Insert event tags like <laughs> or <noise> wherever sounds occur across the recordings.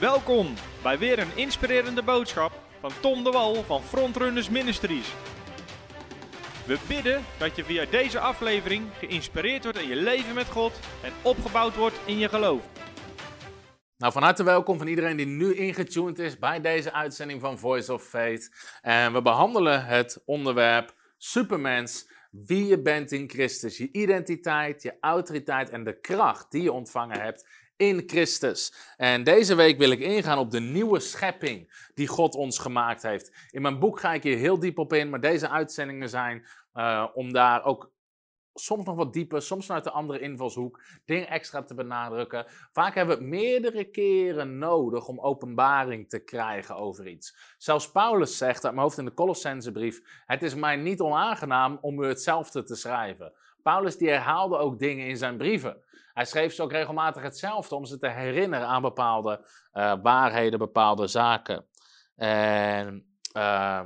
Welkom bij weer een inspirerende boodschap van Tom de Wal van Frontrunners Ministries. We bidden dat je via deze aflevering geïnspireerd wordt in je leven met God en opgebouwd wordt in je geloof. Nou, van harte welkom van iedereen die nu ingetuned is bij deze uitzending van Voice of Faith. En we behandelen het onderwerp Supermens, wie je bent in Christus. Je identiteit, je autoriteit en de kracht die je ontvangen hebt in Christus. En deze week wil ik ingaan op de nieuwe schepping die God ons gemaakt heeft. In mijn boek ga ik hier heel diep op in, maar deze uitzendingen zijn uh, om daar ook soms nog wat dieper, soms vanuit de andere invalshoek, dingen extra te benadrukken. Vaak hebben we het meerdere keren nodig om openbaring te krijgen over iets. Zelfs Paulus zegt uit mijn hoofd in de Colossensebrief: Het is mij niet onaangenaam om u hetzelfde te schrijven. Paulus die herhaalde ook dingen in zijn brieven. Hij schreef ze ook regelmatig hetzelfde om ze te herinneren aan bepaalde uh, waarheden, bepaalde zaken. En uh,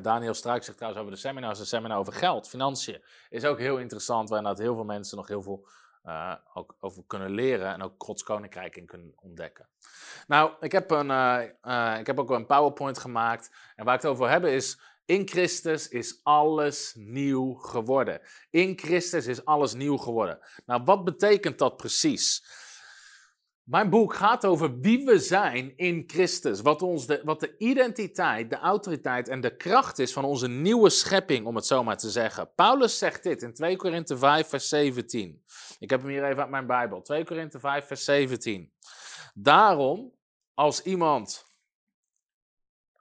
Daniel Struik zegt trouwens over de seminars, een seminar over geld, financiën. Is ook heel interessant, waar heel veel mensen nog heel veel uh, ook over kunnen leren en ook Gods Koninkrijk in kunnen ontdekken. Nou, ik heb, een, uh, ik heb ook een PowerPoint gemaakt. En waar ik het over wil hebben is in Christus is alles nieuw geworden. In Christus is alles nieuw geworden. Nou, wat betekent dat precies? Mijn boek gaat over wie we zijn in Christus. Wat, ons de, wat de identiteit, de autoriteit en de kracht is van onze nieuwe schepping, om het zo maar te zeggen. Paulus zegt dit in 2 Korinthe 5, vers 17. Ik heb hem hier even uit mijn Bijbel. 2 Korinthe 5, vers 17. Daarom, als iemand.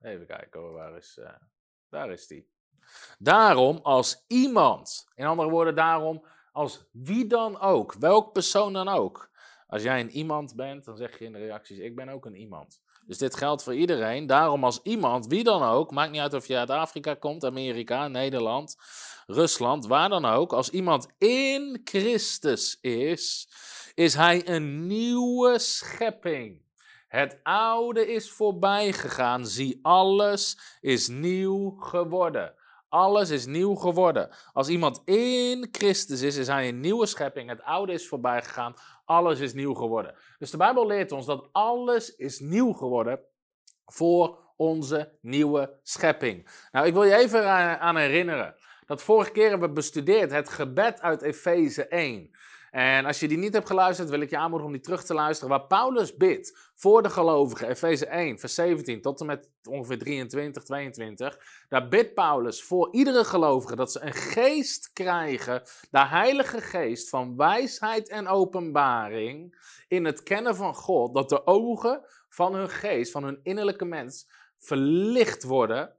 Even kijken, waar is. Uh... Daar is die. Daarom als iemand, in andere woorden, daarom als wie dan ook, welk persoon dan ook. Als jij een iemand bent, dan zeg je in de reacties: Ik ben ook een iemand. Dus dit geldt voor iedereen. Daarom als iemand, wie dan ook, maakt niet uit of je uit Afrika komt, Amerika, Nederland, Rusland, waar dan ook. Als iemand in Christus is, is hij een nieuwe schepping. Het oude is voorbij gegaan. Zie, alles is nieuw geworden. Alles is nieuw geworden. Als iemand in Christus is, is hij een nieuwe schepping. Het oude is voorbij gegaan. Alles is nieuw geworden. Dus de Bijbel leert ons dat alles is nieuw geworden voor onze nieuwe schepping. Nou, ik wil je even aan herinneren. Dat vorige keer hebben we bestudeerd het gebed uit Efeze 1. En als je die niet hebt geluisterd, wil ik je aanmoedigen om die terug te luisteren. Waar Paulus bidt voor de gelovigen, Efeze 1, vers 17 tot en met ongeveer 23, 22. Daar bidt Paulus voor iedere gelovige dat ze een geest krijgen, de Heilige Geest van wijsheid en openbaring in het kennen van God. Dat de ogen van hun geest, van hun innerlijke mens, verlicht worden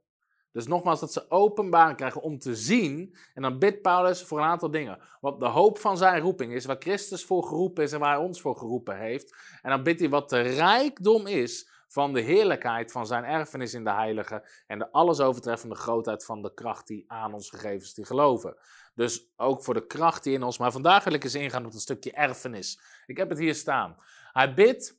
dus nogmaals, dat ze openbaring krijgen om te zien. En dan bidt Paulus voor een aantal dingen. Wat de hoop van zijn roeping is, waar Christus voor geroepen is en waar hij ons voor geroepen heeft. En dan bidt hij wat de rijkdom is van de heerlijkheid van zijn erfenis in de heilige. En de alles overtreffende grootheid van de kracht die aan ons gegeven is, die geloven. Dus ook voor de kracht die in ons. Maar vandaag wil ik eens ingaan op een stukje erfenis. Ik heb het hier staan. Hij bidt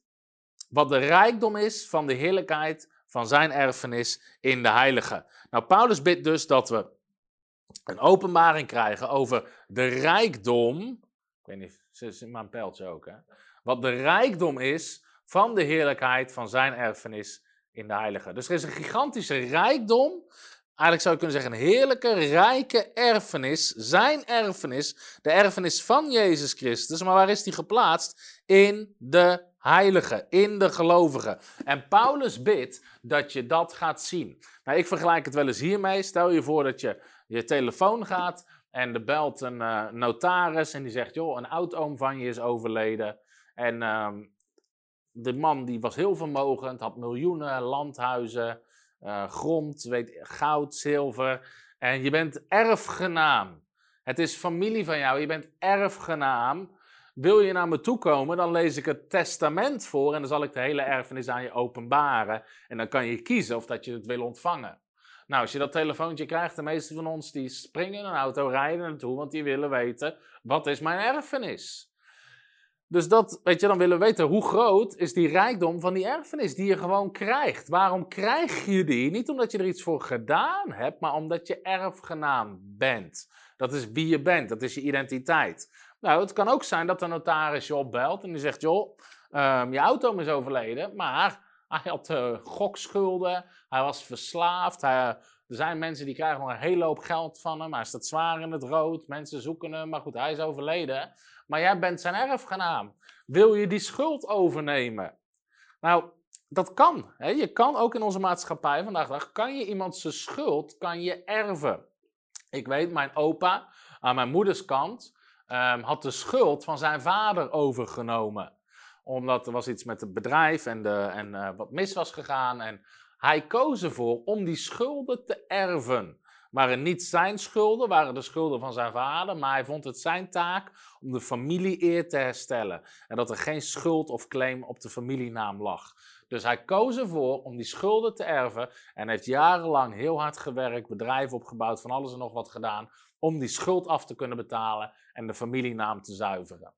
wat de rijkdom is van de heerlijkheid van zijn erfenis in de heilige. Nou, Paulus bidt dus dat we een openbaring krijgen over de rijkdom. Ik weet niet, zit maar een pijltje ook, hè? Wat de rijkdom is van de heerlijkheid van zijn erfenis in de heilige. Dus er is een gigantische rijkdom. Eigenlijk zou je kunnen zeggen, een heerlijke, rijke erfenis. Zijn erfenis, de erfenis van Jezus Christus. Maar waar is die geplaatst? In de heilige, in de gelovigen. En Paulus bidt dat je dat gaat zien. Nou, ik vergelijk het wel eens hiermee. Stel je voor dat je je telefoon gaat en er belt een uh, notaris en die zegt, joh, een oud-oom van je is overleden. En uh, de man die was heel vermogend, had miljoenen landhuizen, uh, grond, weet, goud, zilver. En je bent erfgenaam. Het is familie van jou, je bent erfgenaam. Wil je naar me toe komen, dan lees ik het testament voor en dan zal ik de hele erfenis aan je openbaren. En dan kan je kiezen of dat je het wil ontvangen. Nou, als je dat telefoontje krijgt, de meeste van ons die springen een auto, rijden naartoe, want die willen weten, wat is mijn erfenis? Dus dat, weet je, dan willen we weten, hoe groot is die rijkdom van die erfenis die je gewoon krijgt? Waarom krijg je die? Niet omdat je er iets voor gedaan hebt, maar omdat je erfgenaam bent. Dat is wie je bent, dat is je identiteit. Nou, het kan ook zijn dat de notaris je opbelt en die zegt, joh, ehm, je auto is overleden, maar hij had uh, gokschulden, hij was verslaafd. Hij, er zijn mensen die krijgen nog een hele hoop geld van hem. Hij staat zwaar in het rood, mensen zoeken hem, maar goed, hij is overleden. Maar jij bent zijn erfgenaam. Wil je die schuld overnemen? Nou, dat kan. Hè? Je kan ook in onze maatschappij vandaag de dag, kan je iemand zijn schuld, kan je erven. Ik weet, mijn opa aan mijn moeders kant um, had de schuld van zijn vader overgenomen. Omdat er was iets met het bedrijf en, de, en uh, wat mis was gegaan. En hij koos ervoor om die schulden te erven. Waren niet zijn schulden, waren de schulden van zijn vader, maar hij vond het zijn taak om de familie eer te herstellen. En dat er geen schuld of claim op de familienaam lag. Dus hij koos ervoor om die schulden te erven en heeft jarenlang heel hard gewerkt, bedrijven opgebouwd, van alles en nog wat gedaan, om die schuld af te kunnen betalen en de familienaam te zuiveren.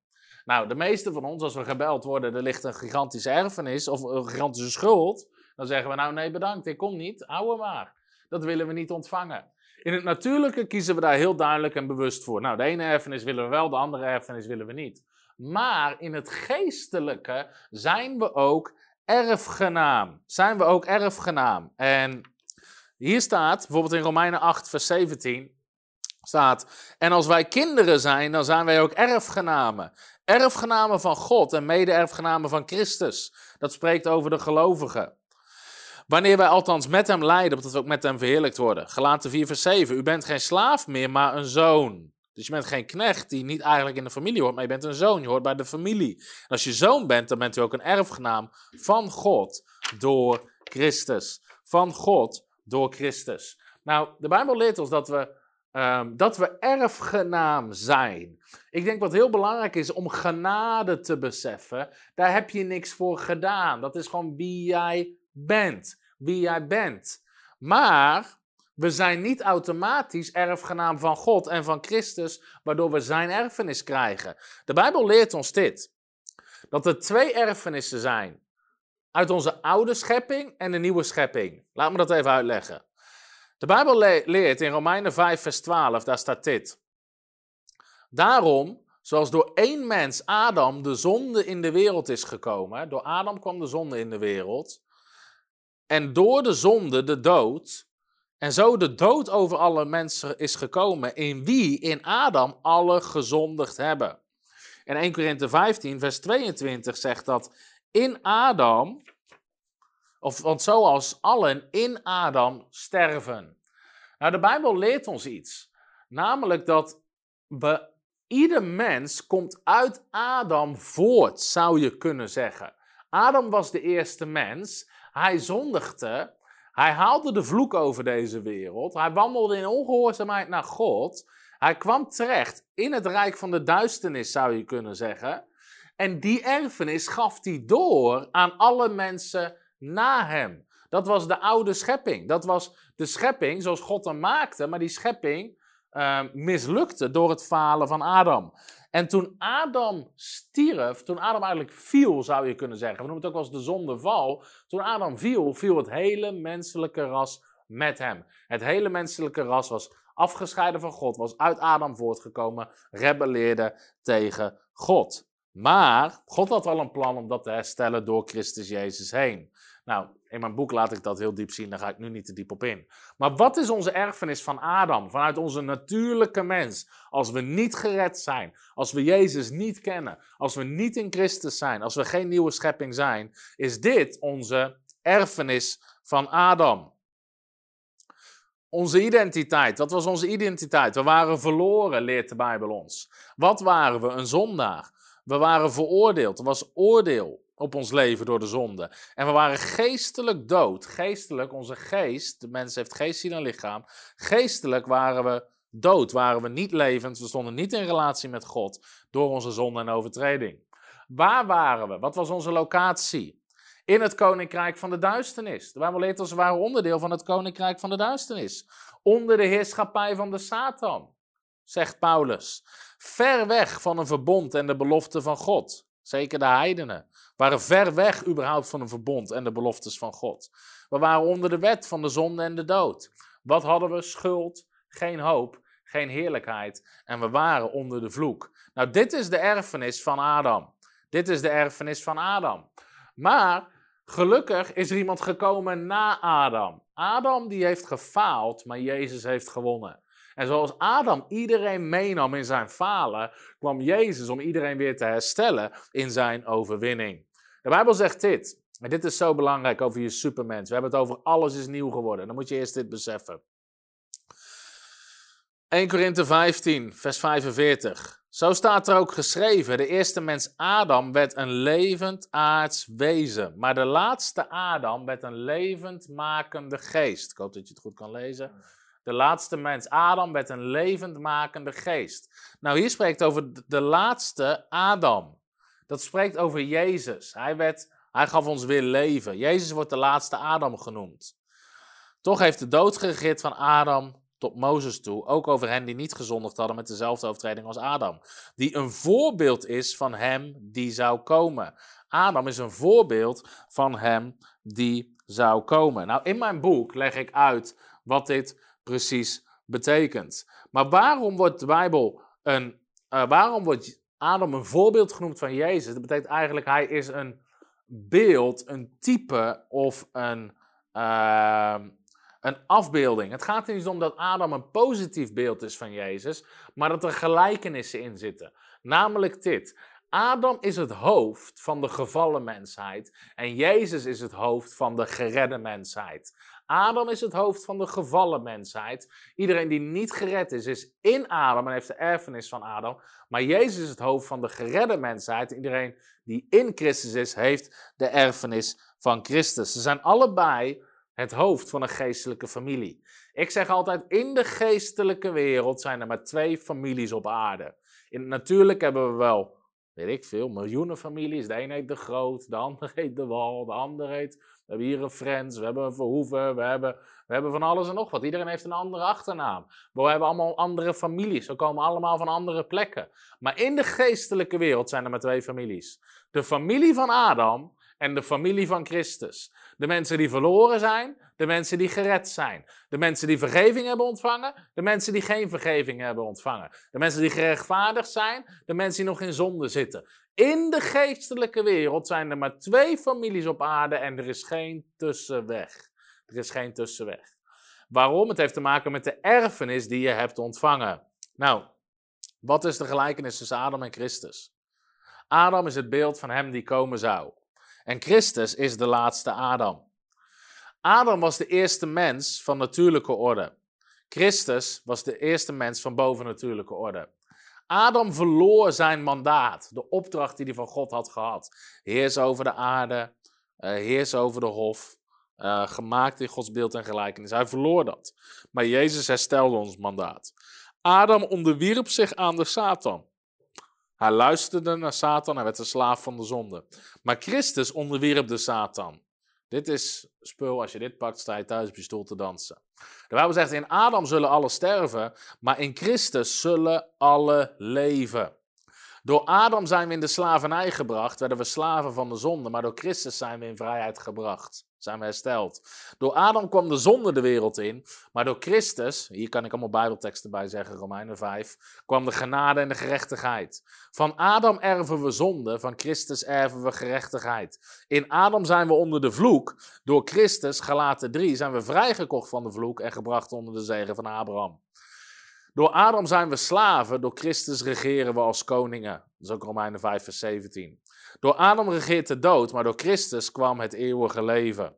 Nou, de meeste van ons, als we gebeld worden, er ligt een gigantische erfenis of een gigantische schuld, dan zeggen we nou nee bedankt, ik kom niet, hou maar. Dat willen we niet ontvangen. In het natuurlijke kiezen we daar heel duidelijk en bewust voor. Nou, de ene erfenis willen we wel, de andere erfenis willen we niet. Maar in het geestelijke zijn we ook erfgenaam. Zijn we ook erfgenaam. En hier staat, bijvoorbeeld in Romeinen 8, vers 17, staat, en als wij kinderen zijn, dan zijn wij ook erfgenamen. Erfgenamen van God en mede-erfgenamen van Christus. Dat spreekt over de gelovigen. Wanneer wij althans met hem lijden, opdat we ook met hem verheerlijkt worden. Gelaten 4 vers 7. U bent geen slaaf meer, maar een zoon. Dus je bent geen knecht die niet eigenlijk in de familie hoort, maar je bent een zoon. Je hoort bij de familie. En als je zoon bent, dan bent u ook een erfgenaam van God door Christus. Van God door Christus. Nou, de Bijbel leert ons dat we, um, dat we erfgenaam zijn. Ik denk wat heel belangrijk is om genade te beseffen. Daar heb je niks voor gedaan. Dat is gewoon wie jij bent wie jij bent. Maar we zijn niet automatisch erfgenaam van God en van Christus, waardoor we zijn erfenis krijgen. De Bijbel leert ons dit: dat er twee erfenissen zijn. Uit onze oude schepping en de nieuwe schepping. Laat me dat even uitleggen. De Bijbel leert in Romeinen 5, vers 12, daar staat dit. Daarom, zoals door één mens, Adam, de zonde in de wereld is gekomen, door Adam kwam de zonde in de wereld, en door de zonde de dood. En zo de dood over alle mensen is gekomen, in wie in Adam alle gezondigd hebben. En 1 Korinthe 15, vers 22 zegt dat in Adam, of want zoals allen in Adam sterven. Nou, de Bijbel leert ons iets. Namelijk dat we, ieder mens komt uit Adam voort, zou je kunnen zeggen. Adam was de eerste mens hij zondigde. Hij haalde de vloek over deze wereld. Hij wandelde in ongehoorzaamheid naar God. Hij kwam terecht in het rijk van de duisternis, zou je kunnen zeggen. En die erfenis gaf hij door aan alle mensen na hem. Dat was de oude schepping. Dat was de schepping zoals God hem maakte, maar die schepping uh, mislukte door het falen van Adam. En toen Adam stierf, toen Adam eigenlijk viel, zou je kunnen zeggen, we noemen het ook als de zondeval. Toen Adam viel, viel het hele menselijke ras met hem. Het hele menselijke ras was afgescheiden van God, was uit Adam voortgekomen, rebelleerde tegen God. Maar God had al een plan om dat te herstellen door Christus Jezus heen. Nou, in mijn boek laat ik dat heel diep zien, daar ga ik nu niet te diep op in. Maar wat is onze erfenis van Adam, vanuit onze natuurlijke mens? Als we niet gered zijn, als we Jezus niet kennen, als we niet in Christus zijn, als we geen nieuwe schepping zijn, is dit onze erfenis van Adam. Onze identiteit, wat was onze identiteit? We waren verloren, leert de Bijbel ons. Wat waren we? Een zondaar. We waren veroordeeld, er was oordeel op ons leven door de zonde. En we waren geestelijk dood. Geestelijk, onze geest, de mens heeft geest, ziel en lichaam. Geestelijk waren we dood, waren we niet levend. We stonden niet in relatie met God door onze zonde en overtreding. Waar waren we? Wat was onze locatie? In het koninkrijk van de duisternis. De Bijbel leert ons, we waren onderdeel van het koninkrijk van de duisternis. Onder de heerschappij van de Satan, zegt Paulus. Ver weg van een verbond en de belofte van God. Zeker de heidenen waren ver weg überhaupt van een verbond en de beloftes van God. We waren onder de wet van de zonde en de dood. Wat hadden we? Schuld, geen hoop, geen heerlijkheid en we waren onder de vloek. Nou, dit is de erfenis van Adam. Dit is de erfenis van Adam. Maar gelukkig is er iemand gekomen na Adam. Adam die heeft gefaald, maar Jezus heeft gewonnen. En zoals Adam iedereen meenam in zijn falen, kwam Jezus om iedereen weer te herstellen in zijn overwinning. De Bijbel zegt dit, en dit is zo belangrijk over je supermens. We hebben het over alles is nieuw geworden. Dan moet je eerst dit beseffen. 1 Korinthe 15, vers 45. Zo staat er ook geschreven: de eerste mens Adam werd een levend aards wezen, maar de laatste Adam werd een levendmakende geest. Ik hoop dat je het goed kan lezen. De laatste mens Adam werd een levendmakende geest. Nou, hier spreekt over de laatste Adam. Dat spreekt over Jezus. Hij, werd, hij gaf ons weer leven. Jezus wordt de laatste Adam genoemd. Toch heeft de dood van Adam tot Mozes toe, ook over hen die niet gezondigd hadden met dezelfde overtreding als Adam. Die een voorbeeld is van hem die zou komen. Adam is een voorbeeld van hem die zou komen. Nou, in mijn boek leg ik uit wat dit precies betekent. Maar waarom wordt de Bijbel een. Uh, waarom wordt Adam een voorbeeld genoemd van Jezus? Dat betekent eigenlijk, hij is een beeld, een type of een. Uh, een afbeelding. Het gaat er niet om dat Adam een positief beeld is van Jezus, maar dat er gelijkenissen in zitten. Namelijk dit. Adam is het hoofd van de gevallen mensheid en Jezus is het hoofd van de geredde mensheid. Adam is het hoofd van de gevallen mensheid. Iedereen die niet gered is, is in Adam en heeft de erfenis van Adam. Maar Jezus is het hoofd van de geredde mensheid. Iedereen die in Christus is, heeft de erfenis van Christus. Ze zijn allebei het hoofd van een geestelijke familie. Ik zeg altijd, in de geestelijke wereld zijn er maar twee families op aarde. In natuurlijk hebben we wel, weet ik veel, miljoenen families. De een heet de Groot, de ander <laughs> heet de Wal, de ander heet... We hebben hier een Friends, we hebben een Verhoeven, we hebben, we hebben van alles en nog wat. Iedereen heeft een andere achternaam. We hebben allemaal andere families. We komen allemaal van andere plekken. Maar in de geestelijke wereld zijn er maar twee families. De familie van Adam en de familie van Christus. De mensen die verloren zijn, de mensen die gered zijn. De mensen die vergeving hebben ontvangen, de mensen die geen vergeving hebben ontvangen. De mensen die gerechtvaardigd zijn, de mensen die nog in zonde zitten. In de geestelijke wereld zijn er maar twee families op aarde en er is geen tussenweg. Er is geen tussenweg. Waarom? Het heeft te maken met de erfenis die je hebt ontvangen. Nou, wat is de gelijkenis tussen Adam en Christus? Adam is het beeld van hem die komen zou. En Christus is de laatste Adam. Adam was de eerste mens van natuurlijke orde. Christus was de eerste mens van bovennatuurlijke orde. Adam verloor zijn mandaat, de opdracht die hij van God had gehad. Heers over de aarde, uh, heers over de hof, uh, gemaakt in Gods beeld en gelijkenis. Hij verloor dat. Maar Jezus herstelde ons mandaat. Adam onderwierp zich aan de Satan. Hij luisterde naar Satan en werd een slaaf van de zonde. Maar Christus onderwierp de Satan. Dit is spul, als je dit pakt, sta je thuis op je stoel te dansen. De Bijbel zegt, in Adam zullen alle sterven, maar in Christus zullen alle leven. Door Adam zijn we in de slavernij gebracht, werden we slaven van de zonde, maar door Christus zijn we in vrijheid gebracht zijn we hersteld. Door Adam kwam de zonde de wereld in, maar door Christus, hier kan ik allemaal Bijbelteksten bij zeggen, Romeinen 5, kwam de genade en de gerechtigheid. Van Adam erven we zonde, van Christus erven we gerechtigheid. In Adam zijn we onder de vloek, door Christus, Galaten 3, zijn we vrijgekocht van de vloek en gebracht onder de zegen van Abraham. Door Adam zijn we slaven, door Christus regeren we als koningen. Dat is ook Romeinen 5, vers 17. Door Adam regeert de dood, maar door Christus kwam het eeuwige leven.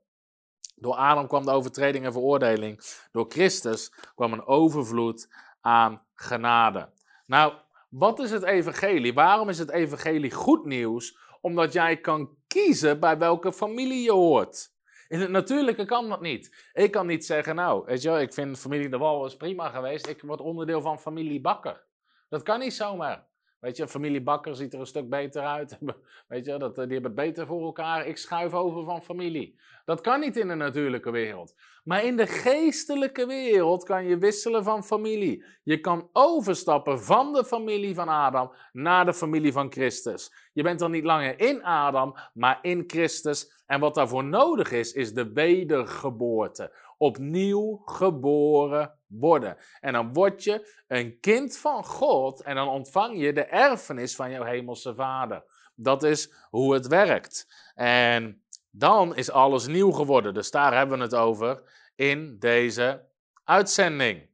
Door Adam kwam de overtreding en veroordeling. Door Christus kwam een overvloed aan genade. Nou, wat is het evangelie? Waarom is het evangelie goed nieuws? Omdat jij kan kiezen bij welke familie je hoort. In het natuurlijke kan dat niet. Ik kan niet zeggen, nou, weet je ik vind familie De Wal is prima geweest. Ik word onderdeel van familie Bakker. Dat kan niet zomaar. Weet je, familie Bakker ziet er een stuk beter uit. <laughs> Weet je, dat, die hebben het beter voor elkaar. Ik schuif over van familie. Dat kan niet in de natuurlijke wereld. Maar in de geestelijke wereld kan je wisselen van familie. Je kan overstappen van de familie van Adam naar de familie van Christus. Je bent dan niet langer in Adam, maar in Christus. En wat daarvoor nodig is, is de wedergeboorte opnieuw geboren worden. En dan word je een kind van God en dan ontvang je de erfenis van jouw hemelse vader. Dat is hoe het werkt. En dan is alles nieuw geworden. Dus daar hebben we het over in deze uitzending.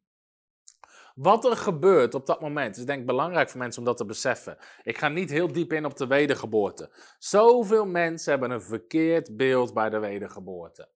Wat er gebeurt op dat moment is denk ik belangrijk voor mensen om dat te beseffen. Ik ga niet heel diep in op de wedergeboorte. Zoveel mensen hebben een verkeerd beeld bij de wedergeboorte.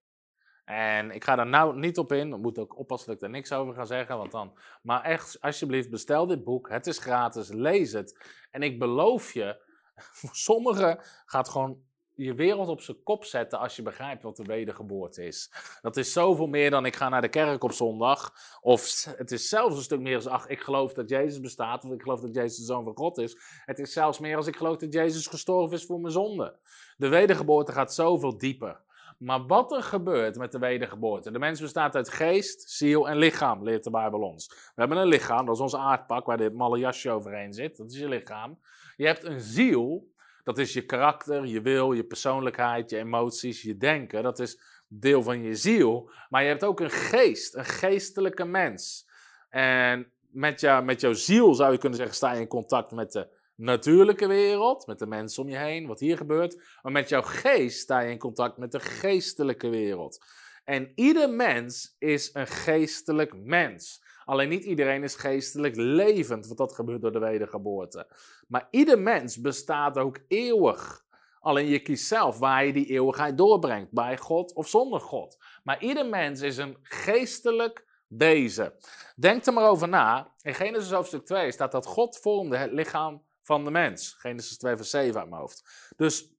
En ik ga daar nou niet op in. Ik moet ook oppassen dat ik er niks over ga zeggen. Want dan... Maar echt, alsjeblieft, bestel dit boek. Het is gratis. Lees het. En ik beloof je, <laughs> voor sommigen gaat gewoon je wereld op zijn kop zetten als je begrijpt wat de wedergeboorte is. Dat is zoveel meer dan ik ga naar de kerk op zondag. Of het is zelfs een stuk meer als, ach, ik geloof dat Jezus bestaat. Of ik geloof dat Jezus de Zoon van God is. Het is zelfs meer als ik geloof dat Jezus gestorven is voor mijn zonde. De wedergeboorte gaat zoveel dieper. Maar wat er gebeurt met de wedergeboorte. De mens bestaat uit geest, ziel en lichaam, leert de Bijbel ons. We hebben een lichaam, dat is ons aardpak waar dit malle jasje overheen zit. Dat is je lichaam. Je hebt een ziel, dat is je karakter, je wil, je persoonlijkheid, je emoties, je denken. Dat is deel van je ziel. Maar je hebt ook een geest, een geestelijke mens. En met, jou, met jouw ziel zou je kunnen zeggen, sta je in contact met de natuurlijke wereld, met de mensen om je heen, wat hier gebeurt. Maar met jouw geest sta je in contact met de geestelijke wereld. En ieder mens is een geestelijk mens. Alleen niet iedereen is geestelijk levend, want dat gebeurt door de wedergeboorte. Maar ieder mens bestaat ook eeuwig. Alleen je kiest zelf waar je die eeuwigheid doorbrengt, bij God of zonder God. Maar ieder mens is een geestelijk wezen. Denk er maar over na. In Genesis hoofdstuk 2 staat dat God vormde het lichaam van de mens. Genesis 2 vers 7 uit mijn hoofd. Dus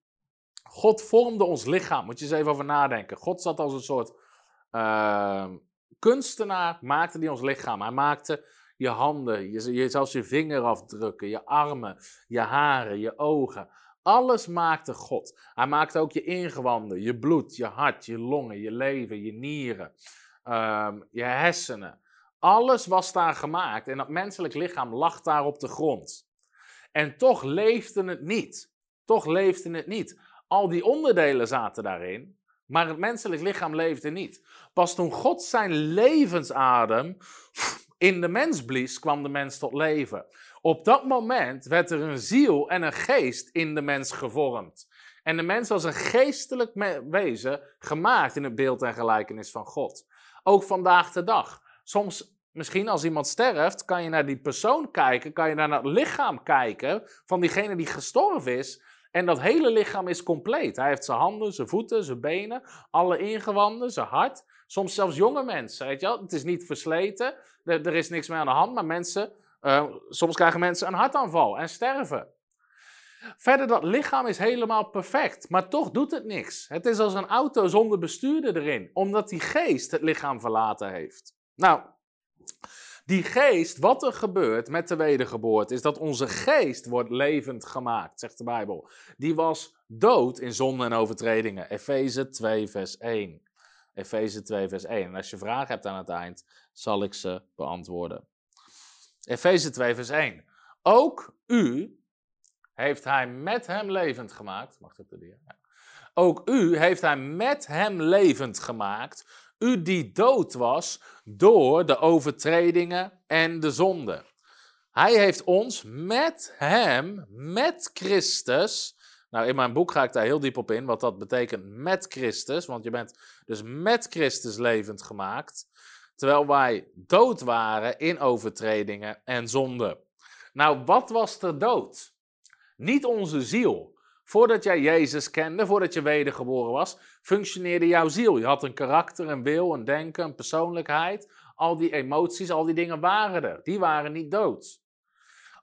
God vormde ons lichaam. Moet je eens even over nadenken. God zat als een soort uh, kunstenaar, maakte die ons lichaam. Hij maakte je handen, je, je, zelfs je vingerafdrukken, je armen, je haren, je ogen. Alles maakte God. Hij maakte ook je ingewanden, je bloed, je hart, je longen, je leven, je nieren, um, je hersenen. Alles was daar gemaakt en dat menselijk lichaam lag daar op de grond. En toch leefde het niet. Toch leefde het niet. Al die onderdelen zaten daarin, maar het menselijk lichaam leefde niet. Pas toen God zijn levensadem in de mens blies, kwam de mens tot leven. Op dat moment werd er een ziel en een geest in de mens gevormd. En de mens was een geestelijk wezen, gemaakt in het beeld en gelijkenis van God. Ook vandaag de dag. Soms Misschien als iemand sterft, kan je naar die persoon kijken, kan je naar het lichaam kijken van diegene die gestorven is. En dat hele lichaam is compleet. Hij heeft zijn handen, zijn voeten, zijn benen, alle ingewanden, zijn hart. Soms zelfs jonge mensen, weet je wel. Het is niet versleten, er, is niks meer aan de hand, maar mensen, uh, soms krijgen mensen een hartaanval en sterven. Verder, dat lichaam is helemaal perfect, maar toch doet het niks. Het is als een auto zonder bestuurder erin, omdat die geest het lichaam verlaten heeft. Nou, die geest, wat er gebeurt met de wedergeboorte, is dat onze geest wordt levend gemaakt, zegt de Bijbel. Die was dood in zonde en overtredingen. Efeze 2, vers 1. Efeze 2, vers 1. En als je vragen hebt aan het eind, zal ik ze beantwoorden. Efeze 2, vers 1. Ook u heeft hij met hem levend gemaakt. Mag ik de dier? Ja. Ook u heeft hij met hem levend gemaakt u die dood was door de overtredingen en de zonde. Hij heeft ons met hem, met Christus. Nou, in mijn boek ga ik daar heel diep op in, wat dat betekent met Christus. Want je bent dus met Christus levend gemaakt. Terwijl wij dood waren in overtredingen en zonde. Nou, wat was er dood? Niet onze ziel. Voordat jij Jezus kende, voordat je wedergeboren was, functioneerde jouw ziel. Je had een karakter, een wil, een denken, een persoonlijkheid. Al die emoties, al die dingen waren er. Die waren niet dood.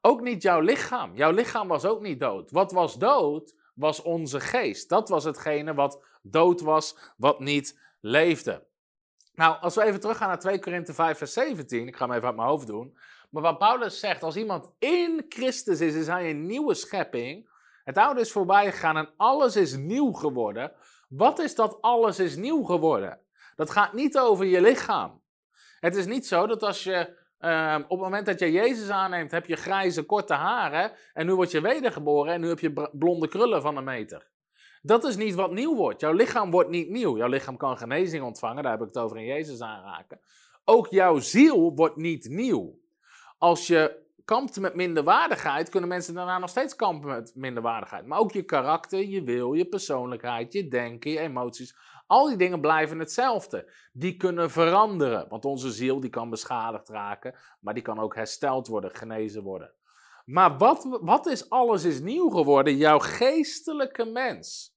Ook niet jouw lichaam. Jouw lichaam was ook niet dood. Wat was dood, was onze geest. Dat was hetgene wat dood was, wat niet leefde. Nou, als we even teruggaan naar 2 Korinthe 5, vers 17. Ik ga hem even uit mijn hoofd doen. Maar wat Paulus zegt, als iemand in Christus is, is hij een nieuwe schepping. Het oude is voorbij gegaan en alles is nieuw geworden. Wat is dat alles is nieuw geworden? Dat gaat niet over je lichaam. Het is niet zo dat als je ehm, op het moment dat je Jezus aanneemt, heb je grijze korte haren en nu word je wedergeboren en nu heb je blonde krullen van een meter. Dat is niet wat nieuw wordt. Jouw lichaam wordt niet nieuw. Jouw lichaam kan genezing ontvangen, daar heb ik het over in Jezus aanraken. Ook jouw ziel wordt niet nieuw. Als je kampt met minderwaardigheid, kunnen mensen daarna nog steeds kampen met minderwaardigheid. Maar ook je karakter, je wil, je persoonlijkheid, je denken, je emoties. Al die dingen blijven hetzelfde. Die kunnen veranderen, want onze ziel die kan beschadigd raken, maar die kan ook hersteld worden, genezen worden. Maar wat, wat is alles is nieuw geworden? Jouw geestelijke mens.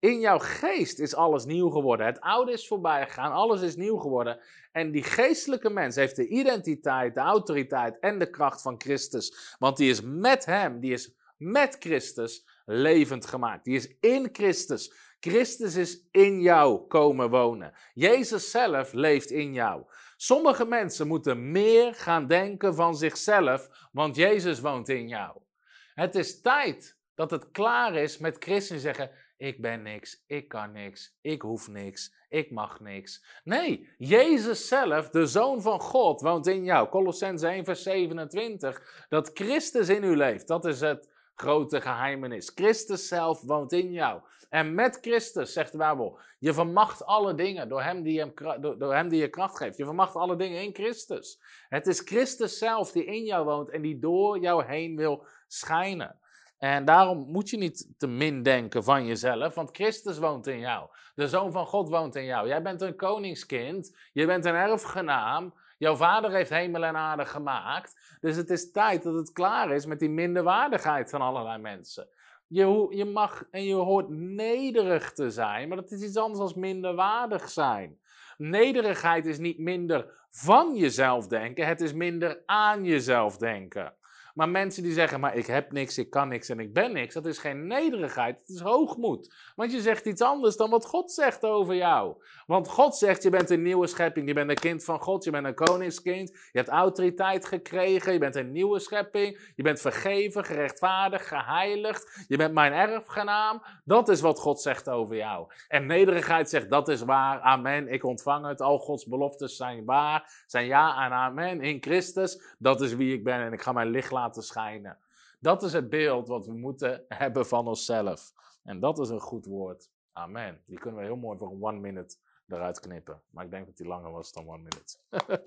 In jouw geest is alles nieuw geworden. Het oude is voorbij gegaan, alles is nieuw geworden. En die geestelijke mens heeft de identiteit, de autoriteit en de kracht van Christus. Want die is met hem, die is met Christus levend gemaakt. Die is in Christus. Christus is in jou komen wonen. Jezus zelf leeft in jou. Sommige mensen moeten meer gaan denken van zichzelf, want Jezus woont in jou. Het is tijd dat het klaar is met christen zeggen: Ik ben niks, ik kan niks, ik hoef niks, ik mag niks. Nee, Jezus zelf, de Zoon van God, woont in jou. Colossense 1, vers 27. Dat Christus in u leeft, dat is het grote geheimenis. Christus zelf woont in jou. En met Christus, zegt de Bijbel, je vermacht alle dingen door hem, die hem, door, door hem die je kracht geeft. Je vermacht alle dingen in Christus. Het is Christus zelf die in jou woont en die door jou heen wil schijnen. En daarom moet je niet te min denken van jezelf, want Christus woont in jou. De Zoon van God woont in jou. Jij bent een koningskind, je bent een erfgenaam. Jouw vader heeft hemel en aarde gemaakt. Dus het is tijd dat het klaar is met die minderwaardigheid van allerlei mensen. Je, je mag en je hoort nederig te zijn, maar dat is iets anders dan minderwaardig zijn. Nederigheid is niet minder van jezelf denken, het is minder aan jezelf denken. Maar mensen die zeggen, maar ik heb niks, ik kan niks en ik ben niks, dat is geen nederigheid, het is hoogmoed. Want je zegt iets anders dan wat God zegt over jou. Want God zegt, je bent een nieuwe schepping, je bent een kind van God, je bent een koningskind, je hebt autoriteit gekregen, je bent een nieuwe schepping, je bent vergeven, gerechtvaardigd, geheiligd, je bent mijn erfgenaam. Dat is wat God zegt over jou. En nederigheid zegt, dat is waar, amen, ik ontvang het, al Gods beloftes zijn waar, zijn ja en amen in Christus, dat is wie ik ben en ik ga mijn licht laten laten schijnen. Dat is het beeld wat we moeten hebben van onszelf. En dat is een goed woord. Amen. Die kunnen we heel mooi voor one minute eruit knippen. Maar ik denk dat die langer was dan one minute. <laughs>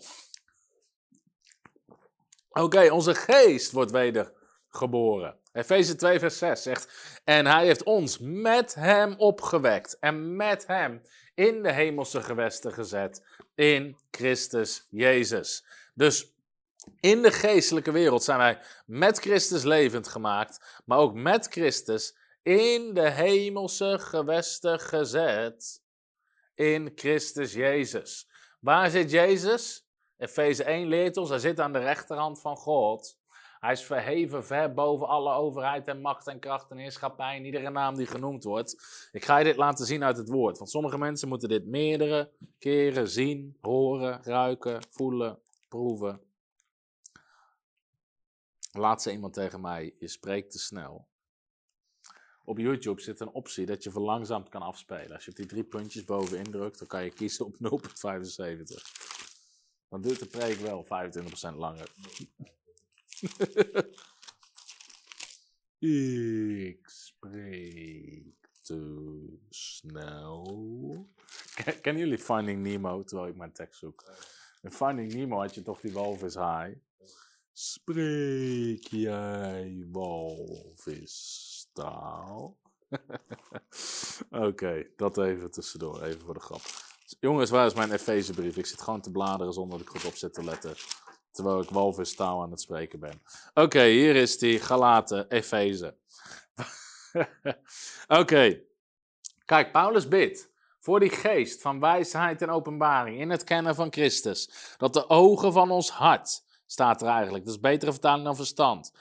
Oké, onze geest wordt wedergeboren. Efeze 2, vers 6 zegt: En hij heeft ons met hem opgewekt en met hem in de hemelse gewesten gezet in Christus Jezus. Dus in de geestelijke wereld zijn wij met Christus levend gemaakt, maar ook met Christus in de hemelse gewesten gezet. In Christus Jezus. Waar zit Jezus? Efeze 1 leert ons, hij zit aan de rechterhand van God. Hij is verheven ver boven alle overheid en macht en kracht en heerschappij en iedere naam die genoemd wordt. Ik ga je dit laten zien uit het woord, want sommige mensen moeten dit meerdere keren zien, horen, ruiken, voelen, proeven. Laat ze iemand tegen mij, je spreekt te snel. Op YouTube zit een optie dat je verlangzaamd kan afspelen. Als je op die drie puntjes bovenin drukt, dan kan je kiezen op 0,75. Dan duurt de preek wel 25% langer. <laughs> Ik spreek te snel. Kennen jullie Finding Nemo, terwijl ik mijn tekst zoek? In Finding Nemo had je toch die walvis high. Spreek jij walvistaal? <laughs> Oké, dat even tussendoor, even voor de grap. Jongens, waar is mijn Efezebrief? Ik zit gewoon te bladeren zonder dat ik goed op zit te letten. Terwijl ik walvistaal aan het spreken ben. Oké, hier is die Galaten, Efeze. <laughs> Oké, kijk, Paulus bidt voor die geest van wijsheid en openbaring in het kennen van Christus. Dat de ogen van ons hart staat er eigenlijk. Dat is betere vertaling dan verstand.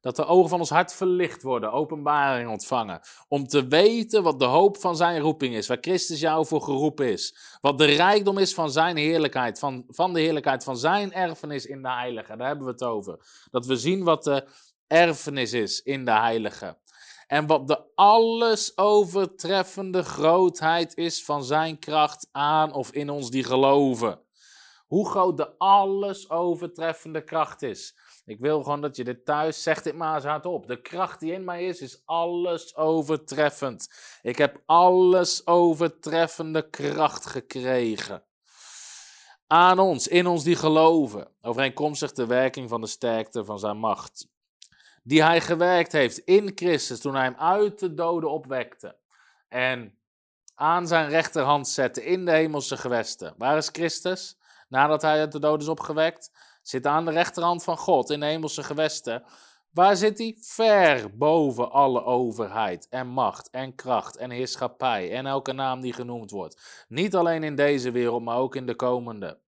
Dat de ogen van ons hart verlicht worden, openbaring ontvangen. Om te weten wat de hoop van zijn roeping is, waar Christus jou voor geroepen is. Wat de rijkdom is van zijn heerlijkheid, van, van de heerlijkheid van zijn erfenis in de heilige. Daar hebben we het over. Dat we zien wat de erfenis is in de heilige. En wat de alles overtreffende grootheid is van zijn kracht aan of in ons die geloven. Hoe groot de alles overtreffende kracht is. Ik wil gewoon dat je dit thuis, zeg dit maar eens hardop. De kracht die in mij is, is alles overtreffend. Ik heb alles overtreffende kracht gekregen. Aan ons, in ons die geloven, overeenkomstig de werking van de sterkte van zijn macht. Die hij gewerkt heeft in Christus toen hij hem uit de doden opwekte. En aan zijn rechterhand zette in de hemelse gewesten. Waar is Christus? Nadat hij uit de doden is opgewekt, zit aan de rechterhand van God in de hemelse gewesten. Waar zit hij? Ver boven alle overheid en macht en kracht en heerschappij en elke naam die genoemd wordt. Niet alleen in deze wereld, maar ook in de komende.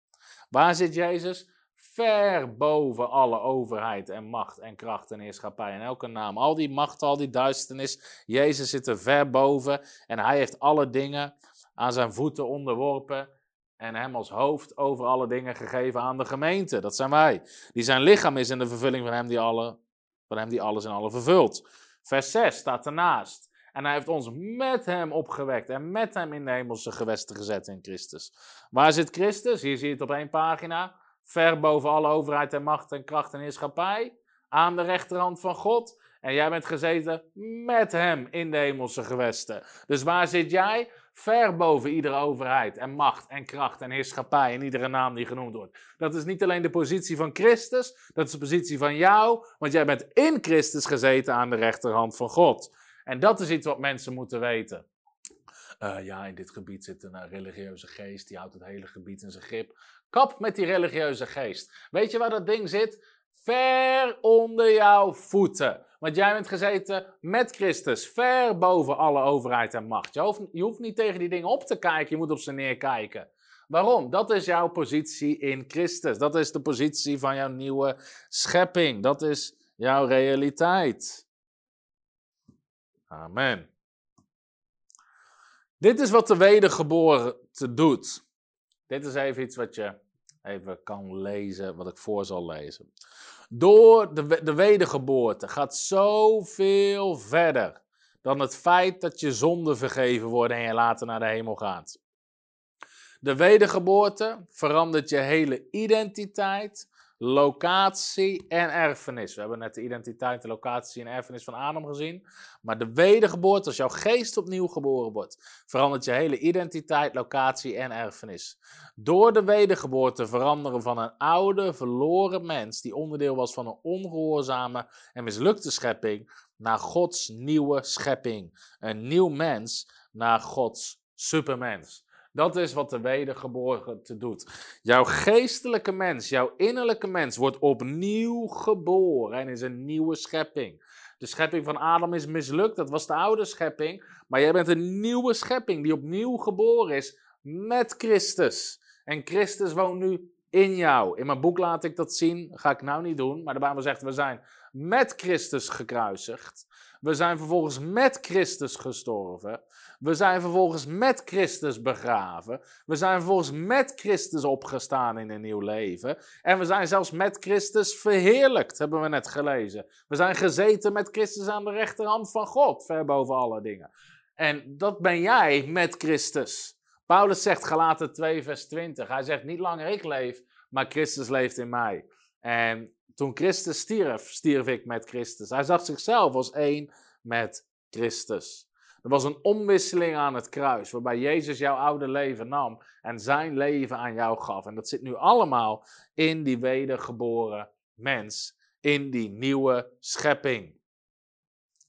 Waar zit Jezus? Ver boven alle overheid en macht en kracht en heerschappij en elke naam. Al die macht, al die duisternis. Jezus zit er ver boven en hij heeft alle dingen aan zijn voeten onderworpen en hem als hoofd over alle dingen gegeven aan de gemeente. Dat zijn wij. Die zijn lichaam is in de vervulling van hem die, alle, van hem die alles en alle vervult. Vers 6 staat ernaast. En hij heeft ons met hem opgewekt en met hem in de hemelse gewesten gezet in Christus. Waar zit Christus? Hier zie je het op één pagina. Ver boven alle overheid en macht en kracht en heerschappij. Aan de rechterhand van God. En jij bent gezeten met hem in de hemelse gewesten. Dus waar zit jij? Ver boven iedere overheid en macht en kracht en heerschappij en iedere naam die genoemd wordt. Dat is niet alleen de positie van Christus, dat is de positie van jou, want jij bent in Christus gezeten aan de rechterhand van God. En dat is iets wat mensen moeten weten. Uh, ja, in dit gebied zit een religieuze geest, die houdt het hele gebied in zijn grip. Kap met die religieuze geest. Weet je waar dat ding zit? Ver onder jouw voeten. Want jij bent gezeten met Christus, ver boven alle overheid en macht. Je hoeft, niet tegen die dingen op te kijken, je moet op ze neerkijken. Waarom? Dat is jouw positie in Christus. Dat is de positie van jouw nieuwe schepping. Dat is jouw realiteit. Amen. Dit is wat de wedergeboren doet. Dit is even iets wat je even kan lezen, wat ik voor zal lezen. Door de, de wedergeboorte gaat zoveel verder dan het feit dat je zonden vergeven worden en je later naar de hemel gaat. De wedergeboorte verandert je hele identiteit, locatie en erfenis. We hebben net de identiteit, de locatie en erfenis van Adam gezien. Maar de wedergeboorte, als jouw geest opnieuw geboren wordt, verandert je hele identiteit, locatie en erfenis. Door de wedergeboorte veranderen van een oude, verloren mens, die onderdeel was van een ongehoorzame en mislukte schepping, naar Gods nieuwe schepping. Een nieuw mens naar Gods supermens. Dat is wat de wedergeboorte doet. Jouw geestelijke mens, jouw innerlijke mens wordt opnieuw geboren en is een nieuwe schepping. De schepping van Adam is mislukt, dat was de oude schepping. Maar jij bent een nieuwe schepping die opnieuw geboren is met Christus. En Christus woont nu in jou. In mijn boek laat ik dat zien, ga ik nou niet doen. Maar de Bijbel zegt, we zijn met Christus gekruisigd. We zijn vervolgens met Christus gestorven. We zijn vervolgens met Christus begraven. We zijn vervolgens met Christus opgestaan in een nieuw leven. En we zijn zelfs met Christus verheerlijkt, hebben we net gelezen. We zijn gezeten met Christus aan de rechterhand van God, ver boven alle dingen. En dat ben jij met Christus. Paulus zegt, Galaten 2, vers 20. Hij zegt, niet langer ik leef, maar Christus leeft in mij. En toen Christus stierf, stierf ik met Christus. Hij zag zichzelf als één met Christus. Er was een omwisseling aan het kruis, waarbij Jezus jouw oude leven nam en zijn leven aan jou gaf. En dat zit nu allemaal in die wedergeboren mens, in die nieuwe schepping.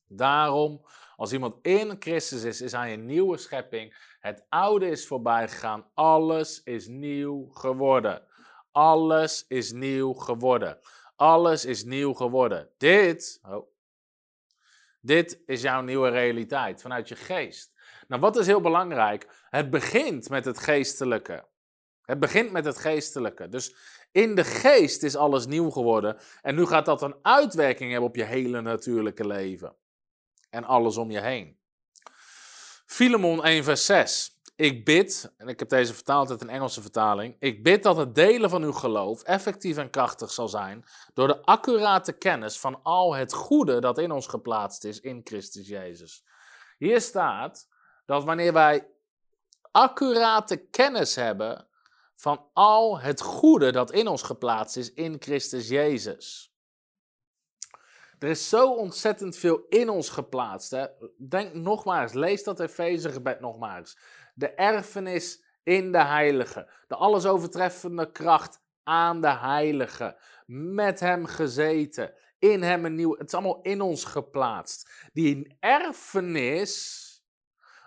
Daarom, als iemand in Christus is, is hij een nieuwe schepping. Het oude is voorbij gegaan, alles is nieuw geworden. Alles is nieuw geworden. Alles is nieuw geworden. Dit, oh, dit is jouw nieuwe realiteit vanuit je geest. Nou, wat is heel belangrijk? Het begint met het geestelijke. Het begint met het geestelijke. Dus in de geest is alles nieuw geworden. En nu gaat dat een uitwerking hebben op je hele natuurlijke leven. En alles om je heen. Filemon 1, vers 6. Ik bid, en ik heb deze vertaald uit een Engelse vertaling. Ik bid dat het delen van uw geloof effectief en krachtig zal zijn. door de accurate kennis van al het goede dat in ons geplaatst is in Christus Jezus. Hier staat dat wanneer wij accurate kennis hebben van al het goede dat in ons geplaatst is in Christus Jezus. Er is zo ontzettend veel in ons geplaatst. Hè? Denk nogmaals, lees dat Efezegebed nogmaals. De erfenis in de heilige. De alles overtreffende kracht aan de heilige. Met hem gezeten. In hem een nieuw. Het is allemaal in ons geplaatst. Die erfenis.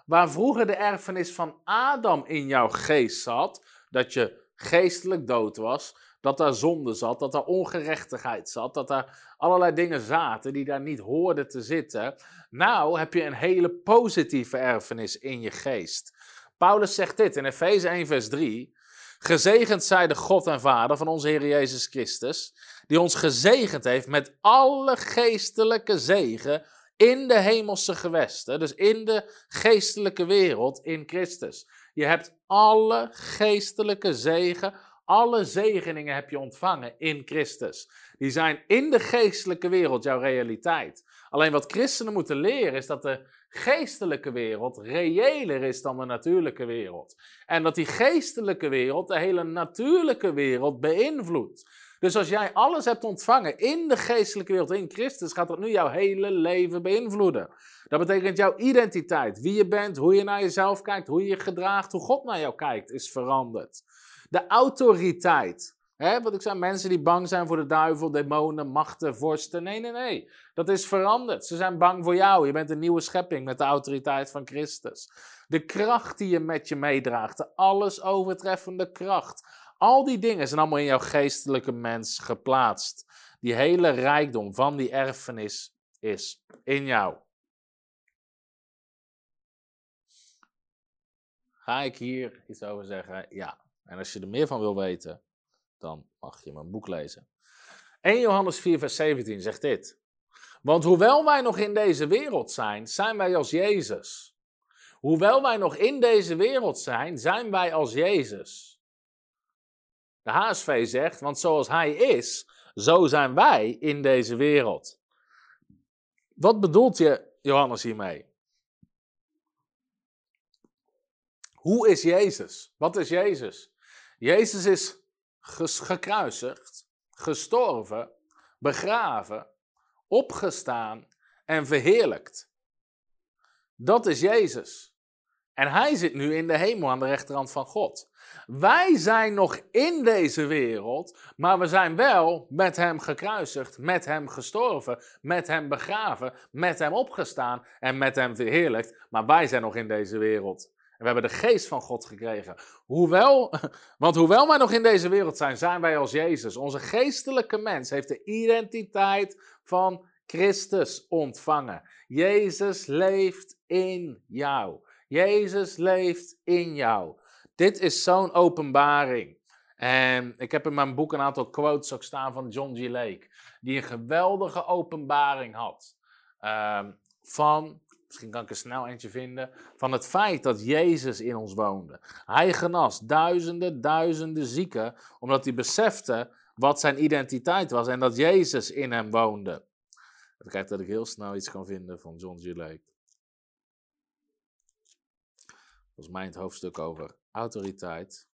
Waar vroeger de erfenis van Adam in jouw geest zat. Dat je geestelijk dood was dat daar zonde zat, dat daar ongerechtigheid zat, dat daar allerlei dingen zaten die daar niet hoorden te zitten. Nou heb je een hele positieve erfenis in je geest. Paulus zegt dit in Efeze 1, vers 3. Gezegend zij de God en Vader van onze Heer Jezus Christus, die ons gezegend heeft met alle geestelijke zegen in de hemelse gewesten, dus in de geestelijke wereld in Christus. Je hebt alle geestelijke zegen, alle zegeningen heb je ontvangen in Christus. Die zijn in de geestelijke wereld jouw realiteit. Alleen wat christenen moeten leren is dat de geestelijke wereld reëler is dan de natuurlijke wereld. En dat die geestelijke wereld de hele natuurlijke wereld beïnvloedt. Dus als jij alles hebt ontvangen in de geestelijke wereld, in Christus, gaat dat nu jouw hele leven beïnvloeden. Dat betekent jouw identiteit, wie je bent, hoe je naar jezelf kijkt, hoe je je gedraagt, hoe God naar jou kijkt, is veranderd. De autoriteit. Hè, wat ik zei, mensen die bang zijn voor de duivel, demonen, machten, vorsten. Nee, nee, nee. Dat is veranderd. Ze zijn bang voor jou. Je bent een nieuwe schepping met de autoriteit van Christus. De kracht die je met je meedraagt. De alles overtreffende kracht. Al die dingen zijn allemaal in jouw geestelijke mens geplaatst. Die hele rijkdom van die erfenis is in jou. Ga ik hier iets over zeggen? Ja. En als je er meer van wil weten, dan mag je mijn boek lezen. 1 Johannes 4, vers 17 zegt dit. Want hoewel wij nog in deze wereld zijn, zijn wij als Jezus. Hoewel wij nog in deze wereld zijn, zijn wij als Jezus. De HSV zegt, want zoals Hij is, zo zijn wij in deze wereld. Wat bedoelt je Johannes hiermee? Hoe is Jezus? Wat is Jezus? Jezus is gekruisigd, gestorven, begraven, opgestaan en verheerlijkt. Dat is Jezus. En hij zit nu in de hemel aan de rechterhand van God. Wij zijn nog in deze wereld, maar we zijn wel met hem gekruisigd, met hem gestorven, met hem begraven, met hem opgestaan en met hem verheerlijkt. Maar wij zijn nog in deze wereld. En we hebben de geest van God gekregen. Hoewel, <laughs> want hoewel wij nog in deze wereld zijn, zijn wij als Jezus. Onze geestelijke mens heeft de identiteit van Christus ontvangen. Jezus leeft in jou. Jezus leeft in jou. Dit is zo'n openbaring. En ik heb in mijn boek een aantal quotes ook staan van John G. Lake, die een geweldige openbaring had. Uh, van misschien kan ik er snel eentje vinden, van het feit dat Jezus in ons woonde. Hij genas duizenden, duizenden zieken, omdat hij besefte wat zijn identiteit was en dat Jezus in hem woonde. Kijken dat ik heel snel iets kan vinden van John G. Lake. Volgens mij het hoofdstuk over autoriteit.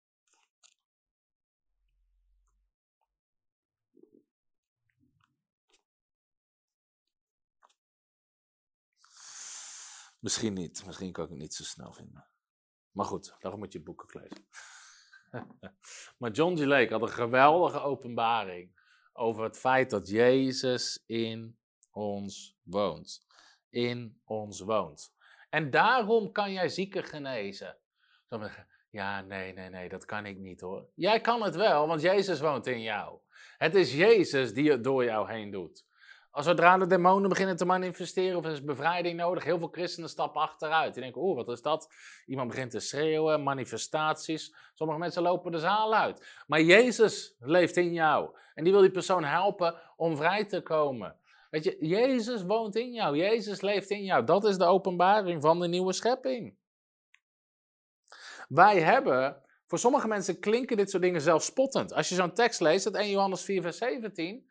Misschien niet. Misschien kan ik het niet zo snel vinden. Maar goed, daarom moet je boeken lezen. <laughs> maar John G. Lake had een geweldige openbaring over het feit dat Jezus in ons woont. In ons woont. En daarom kan jij zieken genezen. Ja, nee, nee, nee, dat kan ik niet hoor. Jij kan het wel, want Jezus woont in jou. Het is Jezus die het door jou heen doet. Als zodra de demonen beginnen te manifesteren of er is bevrijding nodig, heel veel christenen stappen achteruit. Die denken, oeh, wat is dat? Iemand begint te schreeuwen, manifestaties. Sommige mensen lopen de zaal uit. Maar Jezus leeft in jou. En die wil die persoon helpen om vrij te komen. Weet je, Jezus woont in jou. Jezus leeft in jou. Dat is de openbaring van de nieuwe schepping. Wij hebben, voor sommige mensen klinken dit soort dingen zelfs spottend. Als je zo'n tekst leest, dat 1 Johannes 4, vers 17.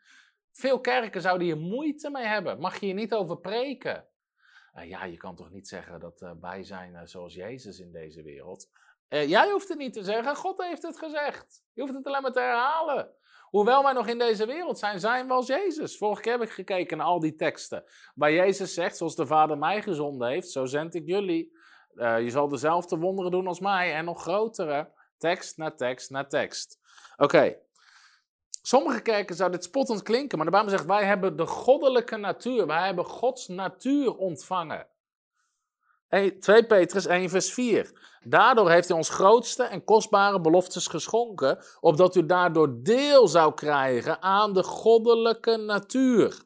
Veel kerken zouden hier moeite mee hebben. Mag je hier niet over preken? Uh, ja, je kan toch niet zeggen dat uh, wij zijn uh, zoals Jezus in deze wereld? Eh, jij hoeft het niet te zeggen, God heeft het gezegd. Je hoeft het alleen maar te herhalen. Hoewel wij nog in deze wereld zijn, zijn we als Jezus. Vorige keer heb ik gekeken naar al die teksten. Waar Jezus zegt, zoals de Vader mij gezonden heeft, zo zend ik jullie. Je zal dezelfde wonderen doen als mij en nog grotere. Tekst na tekst na tekst. Oké. Sommige kerken zou dit spottend klinken, maar de Bijbel zegt: wij hebben de goddelijke natuur. Wij hebben Gods natuur ontvangen. 2 Petrus 1, vers 4. Daardoor heeft hij ons grootste en kostbare beloftes geschonken, opdat u daardoor deel zou krijgen aan de goddelijke natuur.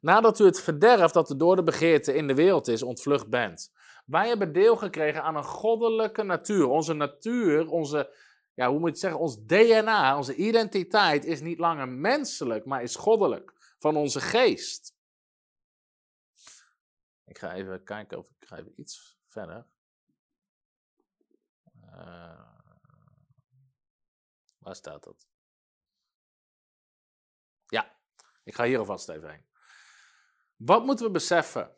Nadat u het verderf dat er door de begeerte in de wereld is, ontvlucht bent. Wij hebben deel gekregen aan een goddelijke natuur. Onze natuur, onze, ja, hoe moet je zeggen, ons DNA, onze identiteit is niet langer menselijk, maar is goddelijk. Van onze geest. Ik ga even kijken of ik ga even iets verder. Uh, waar staat dat? Ja, ik ga hier alvast even heen. Wat moeten we beseffen?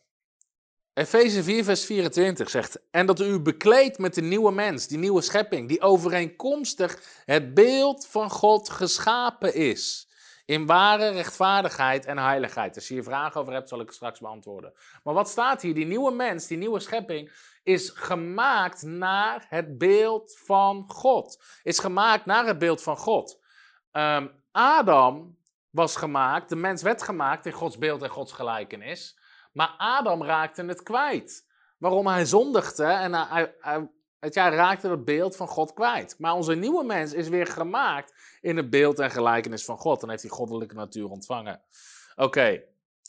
Efeze 4, vers 24 zegt: En dat u bekleedt met de nieuwe mens, die nieuwe schepping, die overeenkomstig het beeld van God geschapen is. In ware rechtvaardigheid en heiligheid. Als je hier vragen over hebt, zal ik straks beantwoorden. Maar wat staat hier? Die nieuwe mens, die nieuwe schepping, is gemaakt naar het beeld van God. Is gemaakt naar het beeld van God. Um, Adam was gemaakt, de mens werd gemaakt in Gods beeld en Gods gelijkenis. Maar Adam raakte het kwijt. Waarom hij zondigde en hij, hij, het jaar raakte het beeld van God kwijt. Maar onze nieuwe mens is weer gemaakt in het beeld en gelijkenis van God. En heeft die goddelijke natuur ontvangen. Oké,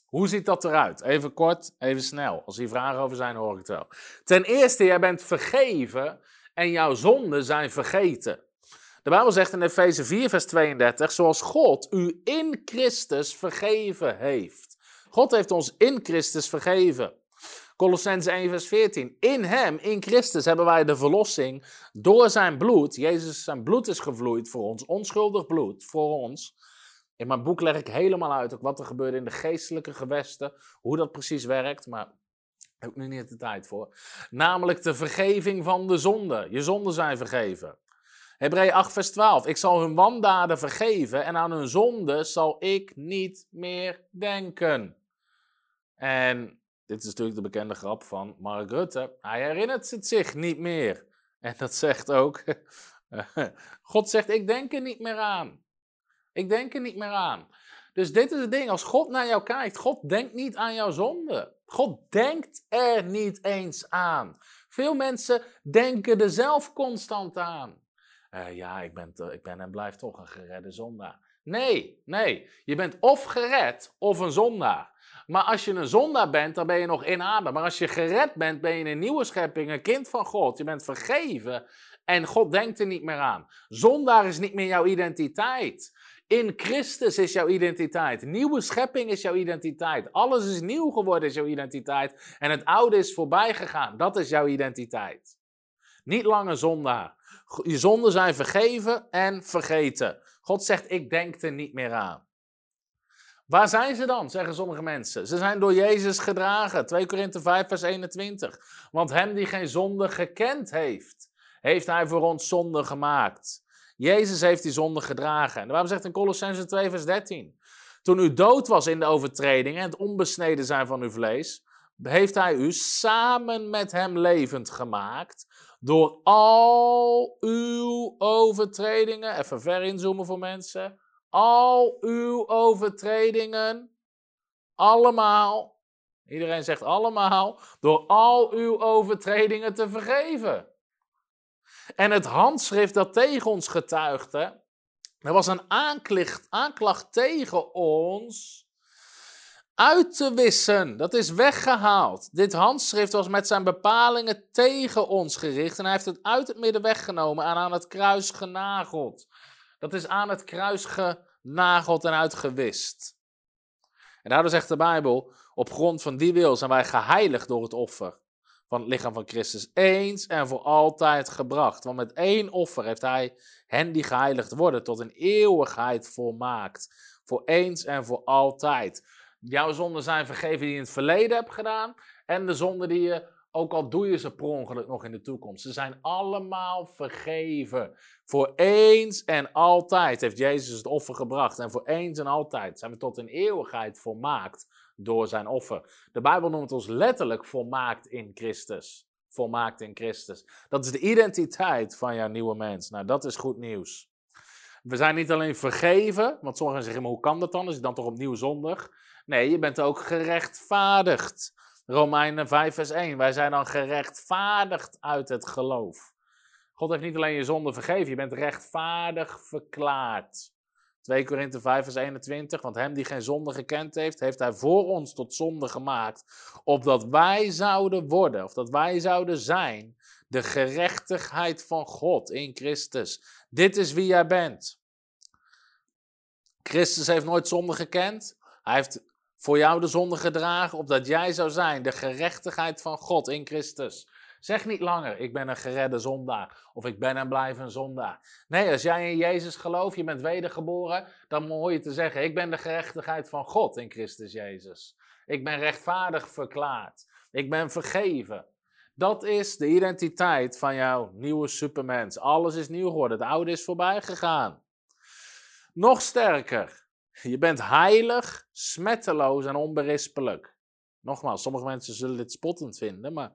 hoe ziet dat eruit? Even kort, even snel. Als hier vragen over zijn, hoor ik het wel. Ten eerste, jij bent vergeven en jouw zonden zijn vergeten. De Bijbel zegt in Efeze 4, vers 32, zoals God u in Christus vergeven heeft. God heeft ons in Christus vergeven. Colossense 1, vers 14. In hem, in Christus, hebben wij de verlossing door zijn bloed. Jezus, zijn bloed is gevloeid voor ons, onschuldig bloed voor ons. In mijn boek leg ik helemaal uit ook wat er gebeurt in de geestelijke gewesten, hoe dat precies werkt, maar daar heb nu niet de tijd voor. Namelijk de vergeving van de zonde. Je zonden zijn vergeven. Hebreeën 8, vers 12. Ik zal hun wandaden vergeven en aan hun zonde zal ik niet meer denken. En dit is natuurlijk de bekende grap van Mark Rutte. Hij herinnert het zich niet meer. En dat zegt ook, <laughs> God zegt, ik denk er niet meer aan. Ik denk er niet meer aan. Dus dit is het ding, als God naar jou kijkt, God denkt niet aan jouw zonde. God denkt er niet eens aan. Veel mensen denken er zelf constant aan. Uh, ja, ik ben, ik ben en blijf toch een geredde zondaar. Nee, nee. Je bent of gered of een zondaar. Maar als je een zondaar bent, dan ben je nog in adem. Maar als je gered bent, ben je een nieuwe schepping, een kind van God. Je bent vergeven en God denkt er niet meer aan. Zondaar is niet meer jouw identiteit. In Christus is jouw identiteit. Nieuwe schepping is jouw identiteit. Alles is nieuw geworden is jouw identiteit. En het oude is voorbij gegaan. Dat is jouw identiteit. Niet langer zondaar. Je zonden zijn vergeven en vergeten. God zegt, ik denk er niet meer aan. Waar zijn ze dan, zeggen sommige mensen? Ze zijn door Jezus gedragen. 2 Korinthe 5, vers 21. Want hem die geen zonde gekend heeft, heeft hij voor ons zonde gemaakt. Jezus heeft die zonde gedragen. En waarom zegt in Colossense 2, vers 13. Toen u dood was in de overtreding en het onbesneden zijn van uw vlees, heeft hij u samen met hem levend gemaakt door al uw overtredingen. Even ver inzoomen voor mensen al uw overtredingen, allemaal, iedereen zegt allemaal, door al uw overtredingen te vergeven. En het handschrift dat tegen ons getuigde, er was een aanklacht, aanklacht tegen ons uit te wissen. Dat is weggehaald. Dit handschrift was met zijn bepalingen tegen ons gericht en hij heeft het uit het midden weggenomen en aan het kruis genageld. Dat is aan het kruis genageld en uitgewist. En daardoor zegt de Bijbel, op grond van die wil zijn wij geheiligd door het offer van het lichaam van Christus eens en voor altijd gebracht. Want met één offer heeft hij hen die geheiligd worden tot een eeuwigheid volmaakt. Voor eens en voor altijd. Jouw zonden zijn vergeven die je in het verleden hebt gedaan en de zonden die je Ook al doe je ze per ongeluk nog in de toekomst. Ze zijn allemaal vergeven. Voor eens en altijd heeft Jezus het offer gebracht. En voor eens en altijd zijn we tot in eeuwigheid volmaakt door zijn offer. De Bijbel noemt ons letterlijk volmaakt in Christus. Volmaakt in Christus. Dat is de identiteit van jouw nieuwe mens. Nou, dat is goed nieuws. We zijn niet alleen vergeven, want sommigen zeggen, maar hoe kan dat dan? Is het dan toch opnieuw zondig? Nee, je bent ook gerechtvaardigd. Romeinen 5 vers 1. Wij zijn dan gerechtvaardigd uit het geloof. God heeft niet alleen je zonde vergeven, je bent rechtvaardig verklaard. 2 Korinthe 5 vers 21. Want hem die geen zonde gekend heeft, heeft hij voor ons tot zonde gemaakt. Opdat wij zouden worden, of dat wij zouden zijn, de gerechtigheid van God in Christus. Dit is wie jij bent. Christus heeft nooit zonde gekend. Hij heeft voor jou de zonde gedragen, opdat jij zou zijn de gerechtigheid van God in Christus. Zeg niet langer, ik ben een geredde zondaar of ik ben en blijf een zondaar. Nee, als jij in Jezus gelooft, je bent wedergeboren, dan hoor je te zeggen, ik ben de gerechtigheid van God in Christus Jezus. Ik ben rechtvaardig verklaard. Ik ben vergeven. Dat is de identiteit van jouw nieuwe supermens. Alles is nieuw geworden. Het oude is voorbij gegaan. Nog sterker. Je bent heilig, smetteloos en onberispelijk. Nogmaals, sommige mensen zullen dit spottend vinden, maar.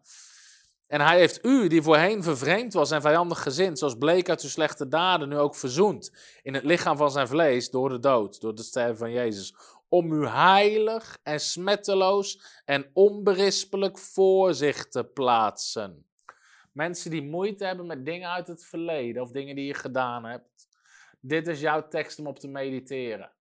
En hij heeft u, die voorheen vervreemd was en vijandig gezind, zoals bleek uit uw slechte daden, nu ook verzoend in het lichaam van zijn vlees door de dood, door de sterven van Jezus. Om u heilig en smetteloos en onberispelijk voor zich te plaatsen. Mensen die moeite hebben met dingen uit het verleden of dingen die je gedaan hebt. Dit is jouw tekst om op te mediteren.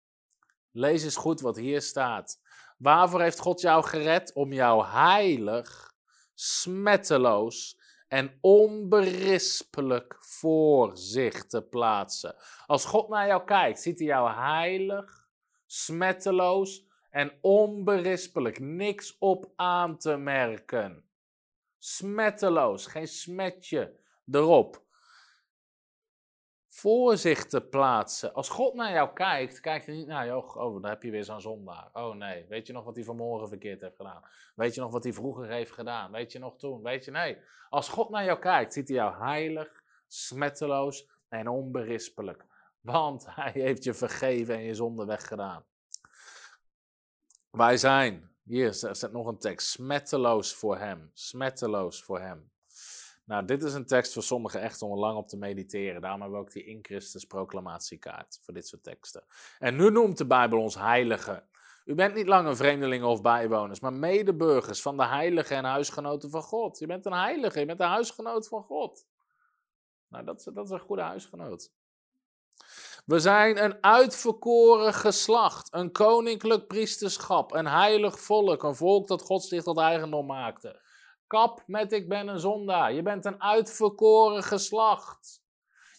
Lees eens goed wat hier staat. Waarvoor heeft God jou gered? Om jou heilig, smetteloos en onberispelijk voor zich te plaatsen. Als God naar jou kijkt, ziet hij jou heilig, smetteloos en onberispelijk. Niks op aan te merken. Smetteloos, geen smetje erop voor zich te plaatsen. Als God naar jou kijkt, kijkt hij niet naar jou, oh, dan heb je weer zo'n zondaar. Oh nee, weet je nog wat hij vanmorgen verkeerd heeft gedaan? Weet je nog wat hij vroeger heeft gedaan? Weet je nog toen? Weet je, nee. Als God naar jou kijkt, ziet hij jou heilig, smetteloos en onberispelijk. Want <laughs> hij heeft je vergeven en je zonde weggedaan. Wij zijn, hier zet nog een tekst, smetteloos voor hem. Smetteloos voor hem. Nou, dit is een tekst voor sommigen echt om lang op te mediteren. Daarom hebben we ook die in Christus proclamatiekaart voor dit soort teksten. En nu noemt de Bijbel ons heiligen. U bent niet langer vreemdelingen of bijwoners, maar medeburgers van de heiligen en huisgenoten van God. Je bent een heilige, je bent een huisgenoot van God. Nou, dat dat is een goede huisgenoot. We zijn een uitverkoren geslacht, een koninklijk priesterschap, een heilig volk, een volk dat God zich tot eigendom maakte. Kap met ik ben een zondaar. Je bent een uitverkoren geslacht.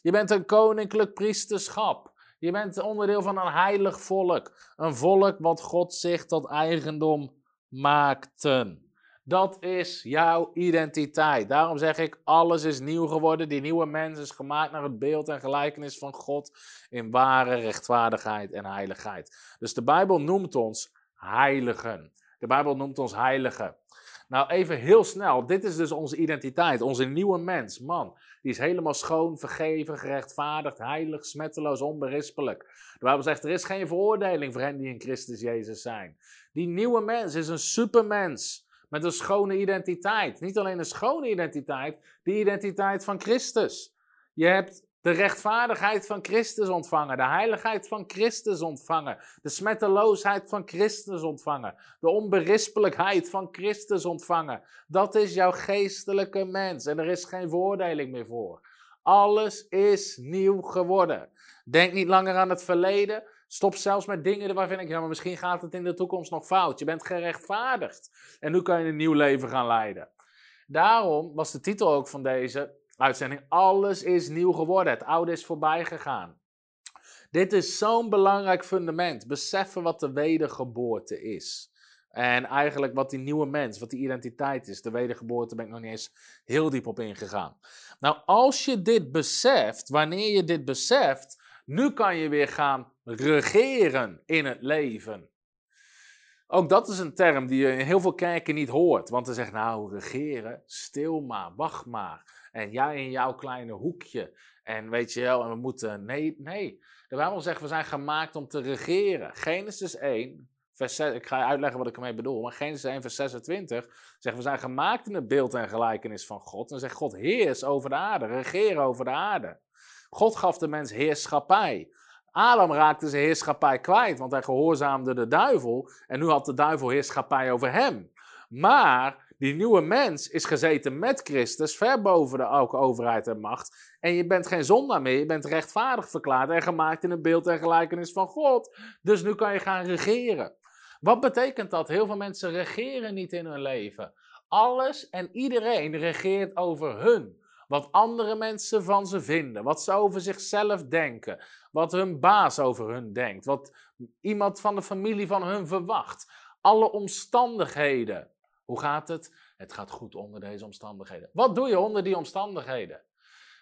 Je bent een koninklijk priesterschap. Je bent onderdeel van een heilig volk. Een volk wat God zich tot eigendom maakte. Dat is jouw identiteit. Daarom zeg ik, alles is nieuw geworden. Die nieuwe mens is gemaakt naar het beeld en gelijkenis van God in ware rechtvaardigheid en heiligheid. Dus de Bijbel noemt ons heiligen. De Bijbel noemt ons heiligen. Nou, even heel snel. Dit is dus onze identiteit, onze nieuwe mens. Man, die is helemaal schoon, vergeven, gerechtvaardigd, heilig, smetteloos, onberispelijk. De Bijbel zegt, er is geen veroordeling voor hen die in Christus Jezus zijn. Die nieuwe mens is een supermens met een schone identiteit. Niet alleen een schone identiteit, de identiteit van Christus. Je hebt de rechtvaardigheid van Christus ontvangen, de heiligheid van Christus ontvangen, de smetteloosheid van Christus ontvangen, de onberispelijkheid van Christus ontvangen. Dat is jouw geestelijke mens en er is geen veroordeling meer voor. Alles is nieuw geworden. Denk niet langer aan het verleden. Stop zelfs met dingen waarvan ik, ja, maar misschien gaat het in de toekomst nog fout. Je bent gerechtvaardigd en nu kan je een nieuw leven gaan leiden. Daarom was de titel ook van deze uitzending. Alles is nieuw geworden. Het oude is voorbij gegaan. Dit is zo'n belangrijk fundament. Beseffen wat de wedergeboorte is. En eigenlijk wat die nieuwe mens, wat die identiteit is. De wedergeboorte ben ik nog niet eens heel diep op ingegaan. Nou, als je dit beseft, wanneer je dit beseft, nu kan je weer gaan regeren in het leven. Ook dat is een term die je in heel veel kerken niet hoort. Want ze zeggen, nou, regeren, stil maar, wacht maar. En jij in jouw kleine hoekje. En weet je wel, en we moeten, nee, nee. De Bijbel zegt, we zijn gemaakt om te regeren. Genesis 1, vers 6, ik ga je uitleggen wat ik ermee bedoel. Maar Genesis 1, vers 26 zegt, we zijn gemaakt in het beeld en gelijkenis van God. En zegt God, heers over de aarde, regeer over de aarde. God gaf de mens heerschappij. Adam raakte zijn heerschappij kwijt, want hij gehoorzaamde de duivel. En nu had de duivel heerschappij over hem. Maar die nieuwe mens is gezeten met Christus, ver boven de elke overheid en macht. En je bent geen zondaar meer, je bent rechtvaardig verklaard en gemaakt in het beeld en gelijkenis van God. Dus nu kan je gaan regeren. Wat betekent dat? Heel veel mensen regeren niet in hun leven. Alles en iedereen regeert over hun. Wat andere mensen van ze vinden, wat ze over zichzelf denken, wat hun baas over hun denkt, wat iemand van de familie van hun verwacht. Alle omstandigheden. Hoe gaat het? Het gaat goed onder deze omstandigheden. Wat doe je onder die omstandigheden?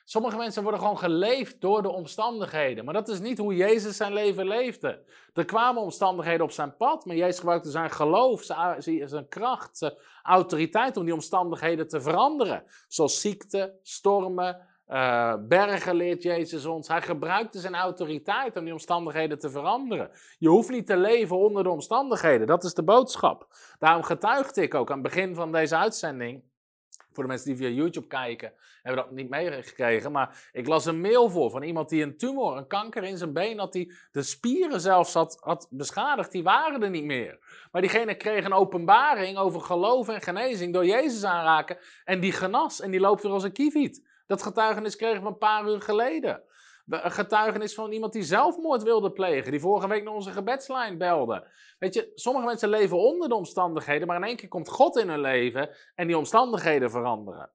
Sommige mensen worden gewoon geleefd door de omstandigheden. Maar dat is niet hoe Jezus zijn leven leefde. Er kwamen omstandigheden op zijn pad, maar Jezus gebruikte zijn geloof, zijn kracht, zijn autoriteit om die omstandigheden te veranderen. Zoals ziekte, stormen, uh, bergen leert Jezus ons. Hij gebruikte zijn autoriteit om die omstandigheden te veranderen. Je hoeft niet te leven onder de omstandigheden. Dat is de boodschap. Daarom getuigde ik ook aan het begin van deze uitzending. Voor de mensen die via YouTube kijken, hebben dat niet meegekregen. Maar ik las een mail voor van iemand die een tumor, een kanker in zijn been had. Die de spieren zelfs had, had beschadigd. Die waren er niet meer. Maar diegene kreeg een openbaring over geloof en genezing door Jezus aanraken. En die genas en die loopt weer als een kieviet. Dat getuigenis kregen we een paar uur geleden. Een getuigenis van iemand die zelfmoord wilde plegen, die vorige week naar onze gebedslijn belde. Weet je, sommige mensen leven onder de omstandigheden, maar in één keer komt God in hun leven en die omstandigheden veranderen.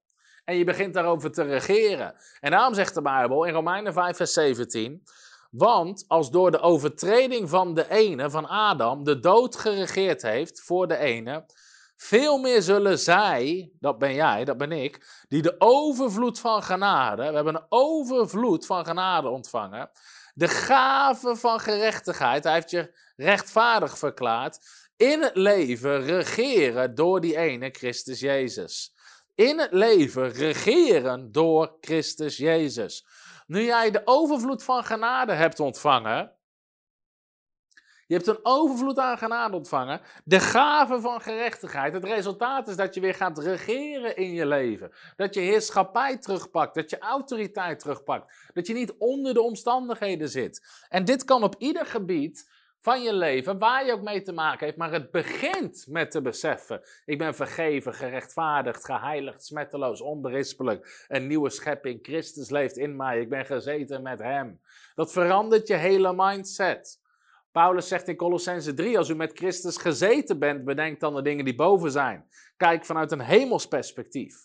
En je begint daarover te regeren. En daarom zegt de Bijbel in Romeinen 5, vers 17. Want als door de overtreding van de ene, van Adam, de dood geregeerd heeft voor de ene, veel meer zullen zij, dat ben jij, dat ben ik, die de overvloed van genade, we hebben een overvloed van genade ontvangen, de gave van gerechtigheid, hij heeft je rechtvaardig verklaard, in het leven regeren door die ene Christus Jezus. In het leven regeren door Christus Jezus. Nu jij de overvloed van genade hebt ontvangen, je hebt een overvloed aan genade ontvangen. De gave van gerechtigheid. Het resultaat is dat je weer gaat regeren in je leven. Dat je heerschappij terugpakt. Dat je autoriteit terugpakt. Dat je niet onder de omstandigheden zit. En dit kan op ieder gebied van je leven, waar je ook mee te maken heeft. Maar het begint met te beseffen: ik ben vergeven, gerechtvaardigd, geheiligd, smetteloos, onberispelijk. Een nieuwe schepping. Christus leeft in mij. Ik ben gezeten met Hem. Dat verandert je hele mindset. Paulus zegt in Colossense 3, als u met Christus gezeten bent, bedenk dan de dingen die boven zijn. Kijk vanuit een hemelsperspectief.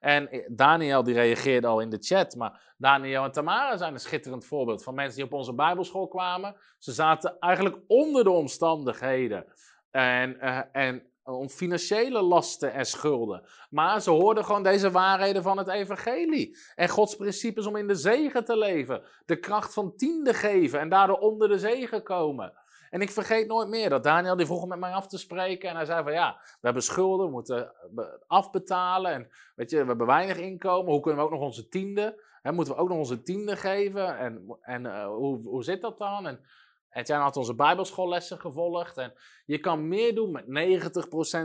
En Daniel die reageerde al in de chat, maar Daniel en Tamara zijn een schitterend voorbeeld van mensen die op onze bijbelschool kwamen. Ze zaten eigenlijk onder de omstandigheden en, uh, en om financiële lasten en schulden. Maar ze hoorden gewoon deze waarheden van het evangelie. En Gods principes om in de zegen te leven. De kracht van tiende geven en daardoor onder de zegen komen. En ik vergeet nooit meer dat Daniel die vroeg met mij af te spreken. En hij zei van ja, we hebben schulden, we moeten afbetalen. En weet je, we hebben weinig inkomen. Hoe kunnen we ook nog onze tiende? Hè, moeten we ook nog onze tiende geven? En, en uh, hoe, hoe zit dat dan? En Etienne had onze bijbelschoollessen gevolgd. En je kan meer doen met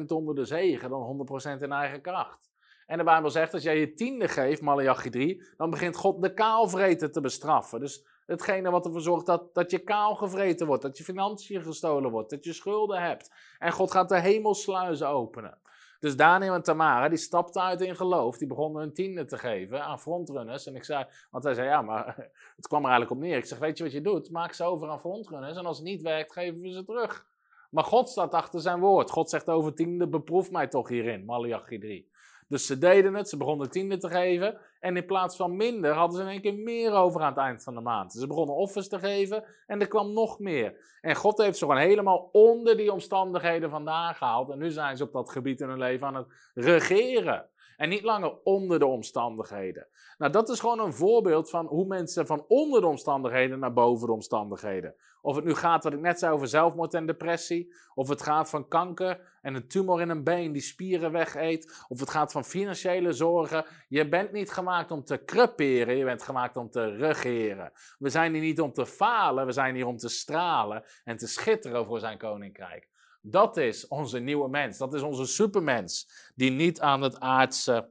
90% onder de zegen dan 100% in eigen kracht. En de Bijbel zegt, als jij je tiende geeft, Malachi 3, dan begint God de kaalvreten te bestraffen. Dus hetgene wat ervoor zorgt dat, dat je kaal gevreten wordt, dat je financiën gestolen wordt, dat je schulden hebt. En God gaat de hemelsluizen openen. Dus Daniel en Tamara, die stapten uit in geloof. Die begonnen hun tiende te geven aan frontrunners. En ik zei, want hij zei, ja, maar <laughs> het kwam er eigenlijk op neer. Ik zeg, weet je wat je doet? Maak ze over aan frontrunners. En als het niet werkt, geven we ze terug. Maar God staat achter zijn woord. God zegt over tiende, beproef mij toch hierin. Malachi 3. Dus ze deden het, ze begonnen tiende te geven. En in plaats van minder hadden ze in één keer meer over aan het eind van de maand. Ze begonnen offers te geven en er kwam nog meer. En God heeft ze gewoon helemaal onder die omstandigheden vandaan gehaald. En nu zijn ze op dat gebied in hun leven aan het regeren. En niet langer onder de omstandigheden. Nou, dat is gewoon een voorbeeld van hoe mensen van onder de omstandigheden naar boven de omstandigheden. Of het nu gaat, wat ik net zei, over zelfmoord en depressie. Of het gaat van kanker en een tumor in een been die spieren wegeet. Of het gaat van financiële zorgen. Je bent niet gemaakt om te creperen, je bent gemaakt om te regeren. We zijn hier niet om te falen, we zijn hier om te stralen en te schitteren voor zijn koninkrijk. Dat is onze nieuwe mens. Dat is onze supermens. Die niet aan het aardse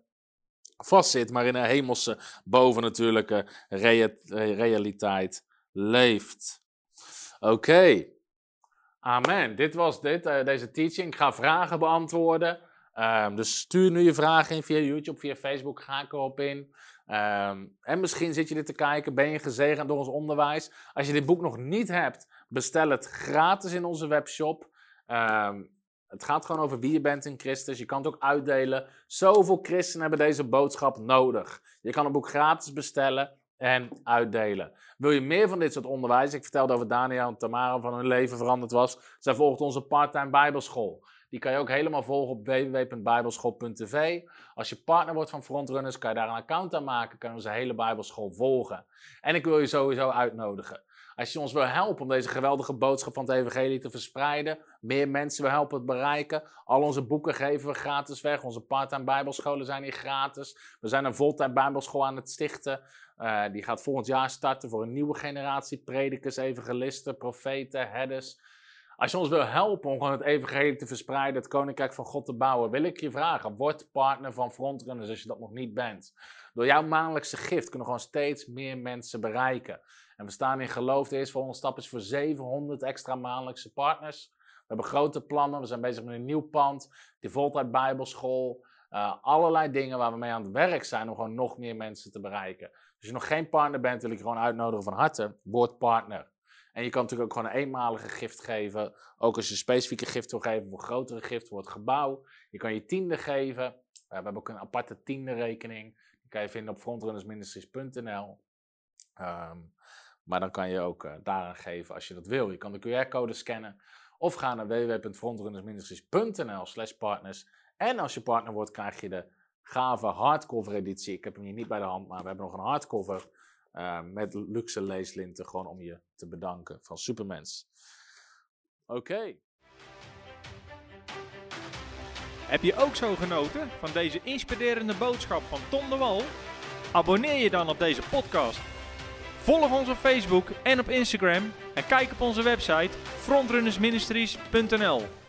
vastzit, maar in een hemelse, bovennatuurlijke realiteit leeft. Oké. Amen. Dit was dit, uh, deze teaching. Ik ga vragen beantwoorden. Um, dus stuur nu je vragen in via YouTube, via Facebook. Ga ik erop in. Um, en misschien zit je dit te kijken, ben je gezegend door ons onderwijs. Als je dit boek nog niet hebt, bestel het gratis in onze webshop. Um, het gaat gewoon over wie je bent in Christus. Je kan het ook uitdelen. Zoveel christenen hebben deze boodschap nodig. Je kan het boek gratis bestellen en uitdelen. Wil je meer van dit soort onderwijs? Ik vertelde over Daniel en Tamara van hun leven veranderd was. Zij volgt onze parttime bijbelschool. Die kan je ook helemaal volgen op www.bijbelschool.tv. Als je partner wordt van Frontrunners, kan je daar een account aan maken. Kan je onze hele bijbelschool volgen. En ik wil je sowieso uitnodigen. Als je ons wil helpen om deze geweldige boodschap van het evangelie te verspreiden, meer mensen wil helpen het bereiken, al onze boeken geven we gratis weg. Onze part-time bijbelscholen zijn hier gratis. We zijn een voltijd bijbelschool aan het stichten. Uh, die gaat volgend jaar starten voor een nieuwe generatie predikers, evangelisten, profeten, herders. Als je ons wil helpen om gewoon het evangelie te verspreiden, het koninkrijk van God te bouwen, wil ik je vragen, word partner van Frontrunners als je dat nog niet bent. Door jouw maandelijkse gift kunnen we gewoon steeds meer mensen bereiken. En we staan in geloof. De eerste volgende stap is voor 700 extra maandelijkse partners. We hebben grote plannen. We zijn bezig met een nieuw pand. Die Voltijd Bijbelschool. Uh, allerlei dingen waar we mee aan het werk zijn om gewoon nog meer mensen te bereiken. Als je nog geen partner bent, wil ik je gewoon uitnodigen van harte. Word partner. En je kan natuurlijk ook gewoon een eenmalige gift geven. Ook als je een specifieke gift wil geven voor grotere gift voor het gebouw. Je kan je tiende geven. we hebben ook een aparte tiende rekening. Die kan je vinden op frontrunnersministries.nl. Um, maar dan kan je ook uh, daaraan geven als je dat wil. Je kan de QR-code scannen of ga naar www.frontrunnersministries.nl slash partners. En als je partner wordt, krijg je de gave hardcover editie. Ik heb hem hier niet bij de hand, maar we hebben nog een hardcover uh, met luxe leeslinten. Gewoon om je te bedanken van Supermens. Oké. Heb je ook zo genoten van deze inspirerende boodschap van Tom de Wal? Abonneer je dan op deze podcast Volg ons op Facebook en op Instagram en kijk op onze website frontrunnersministries.nl.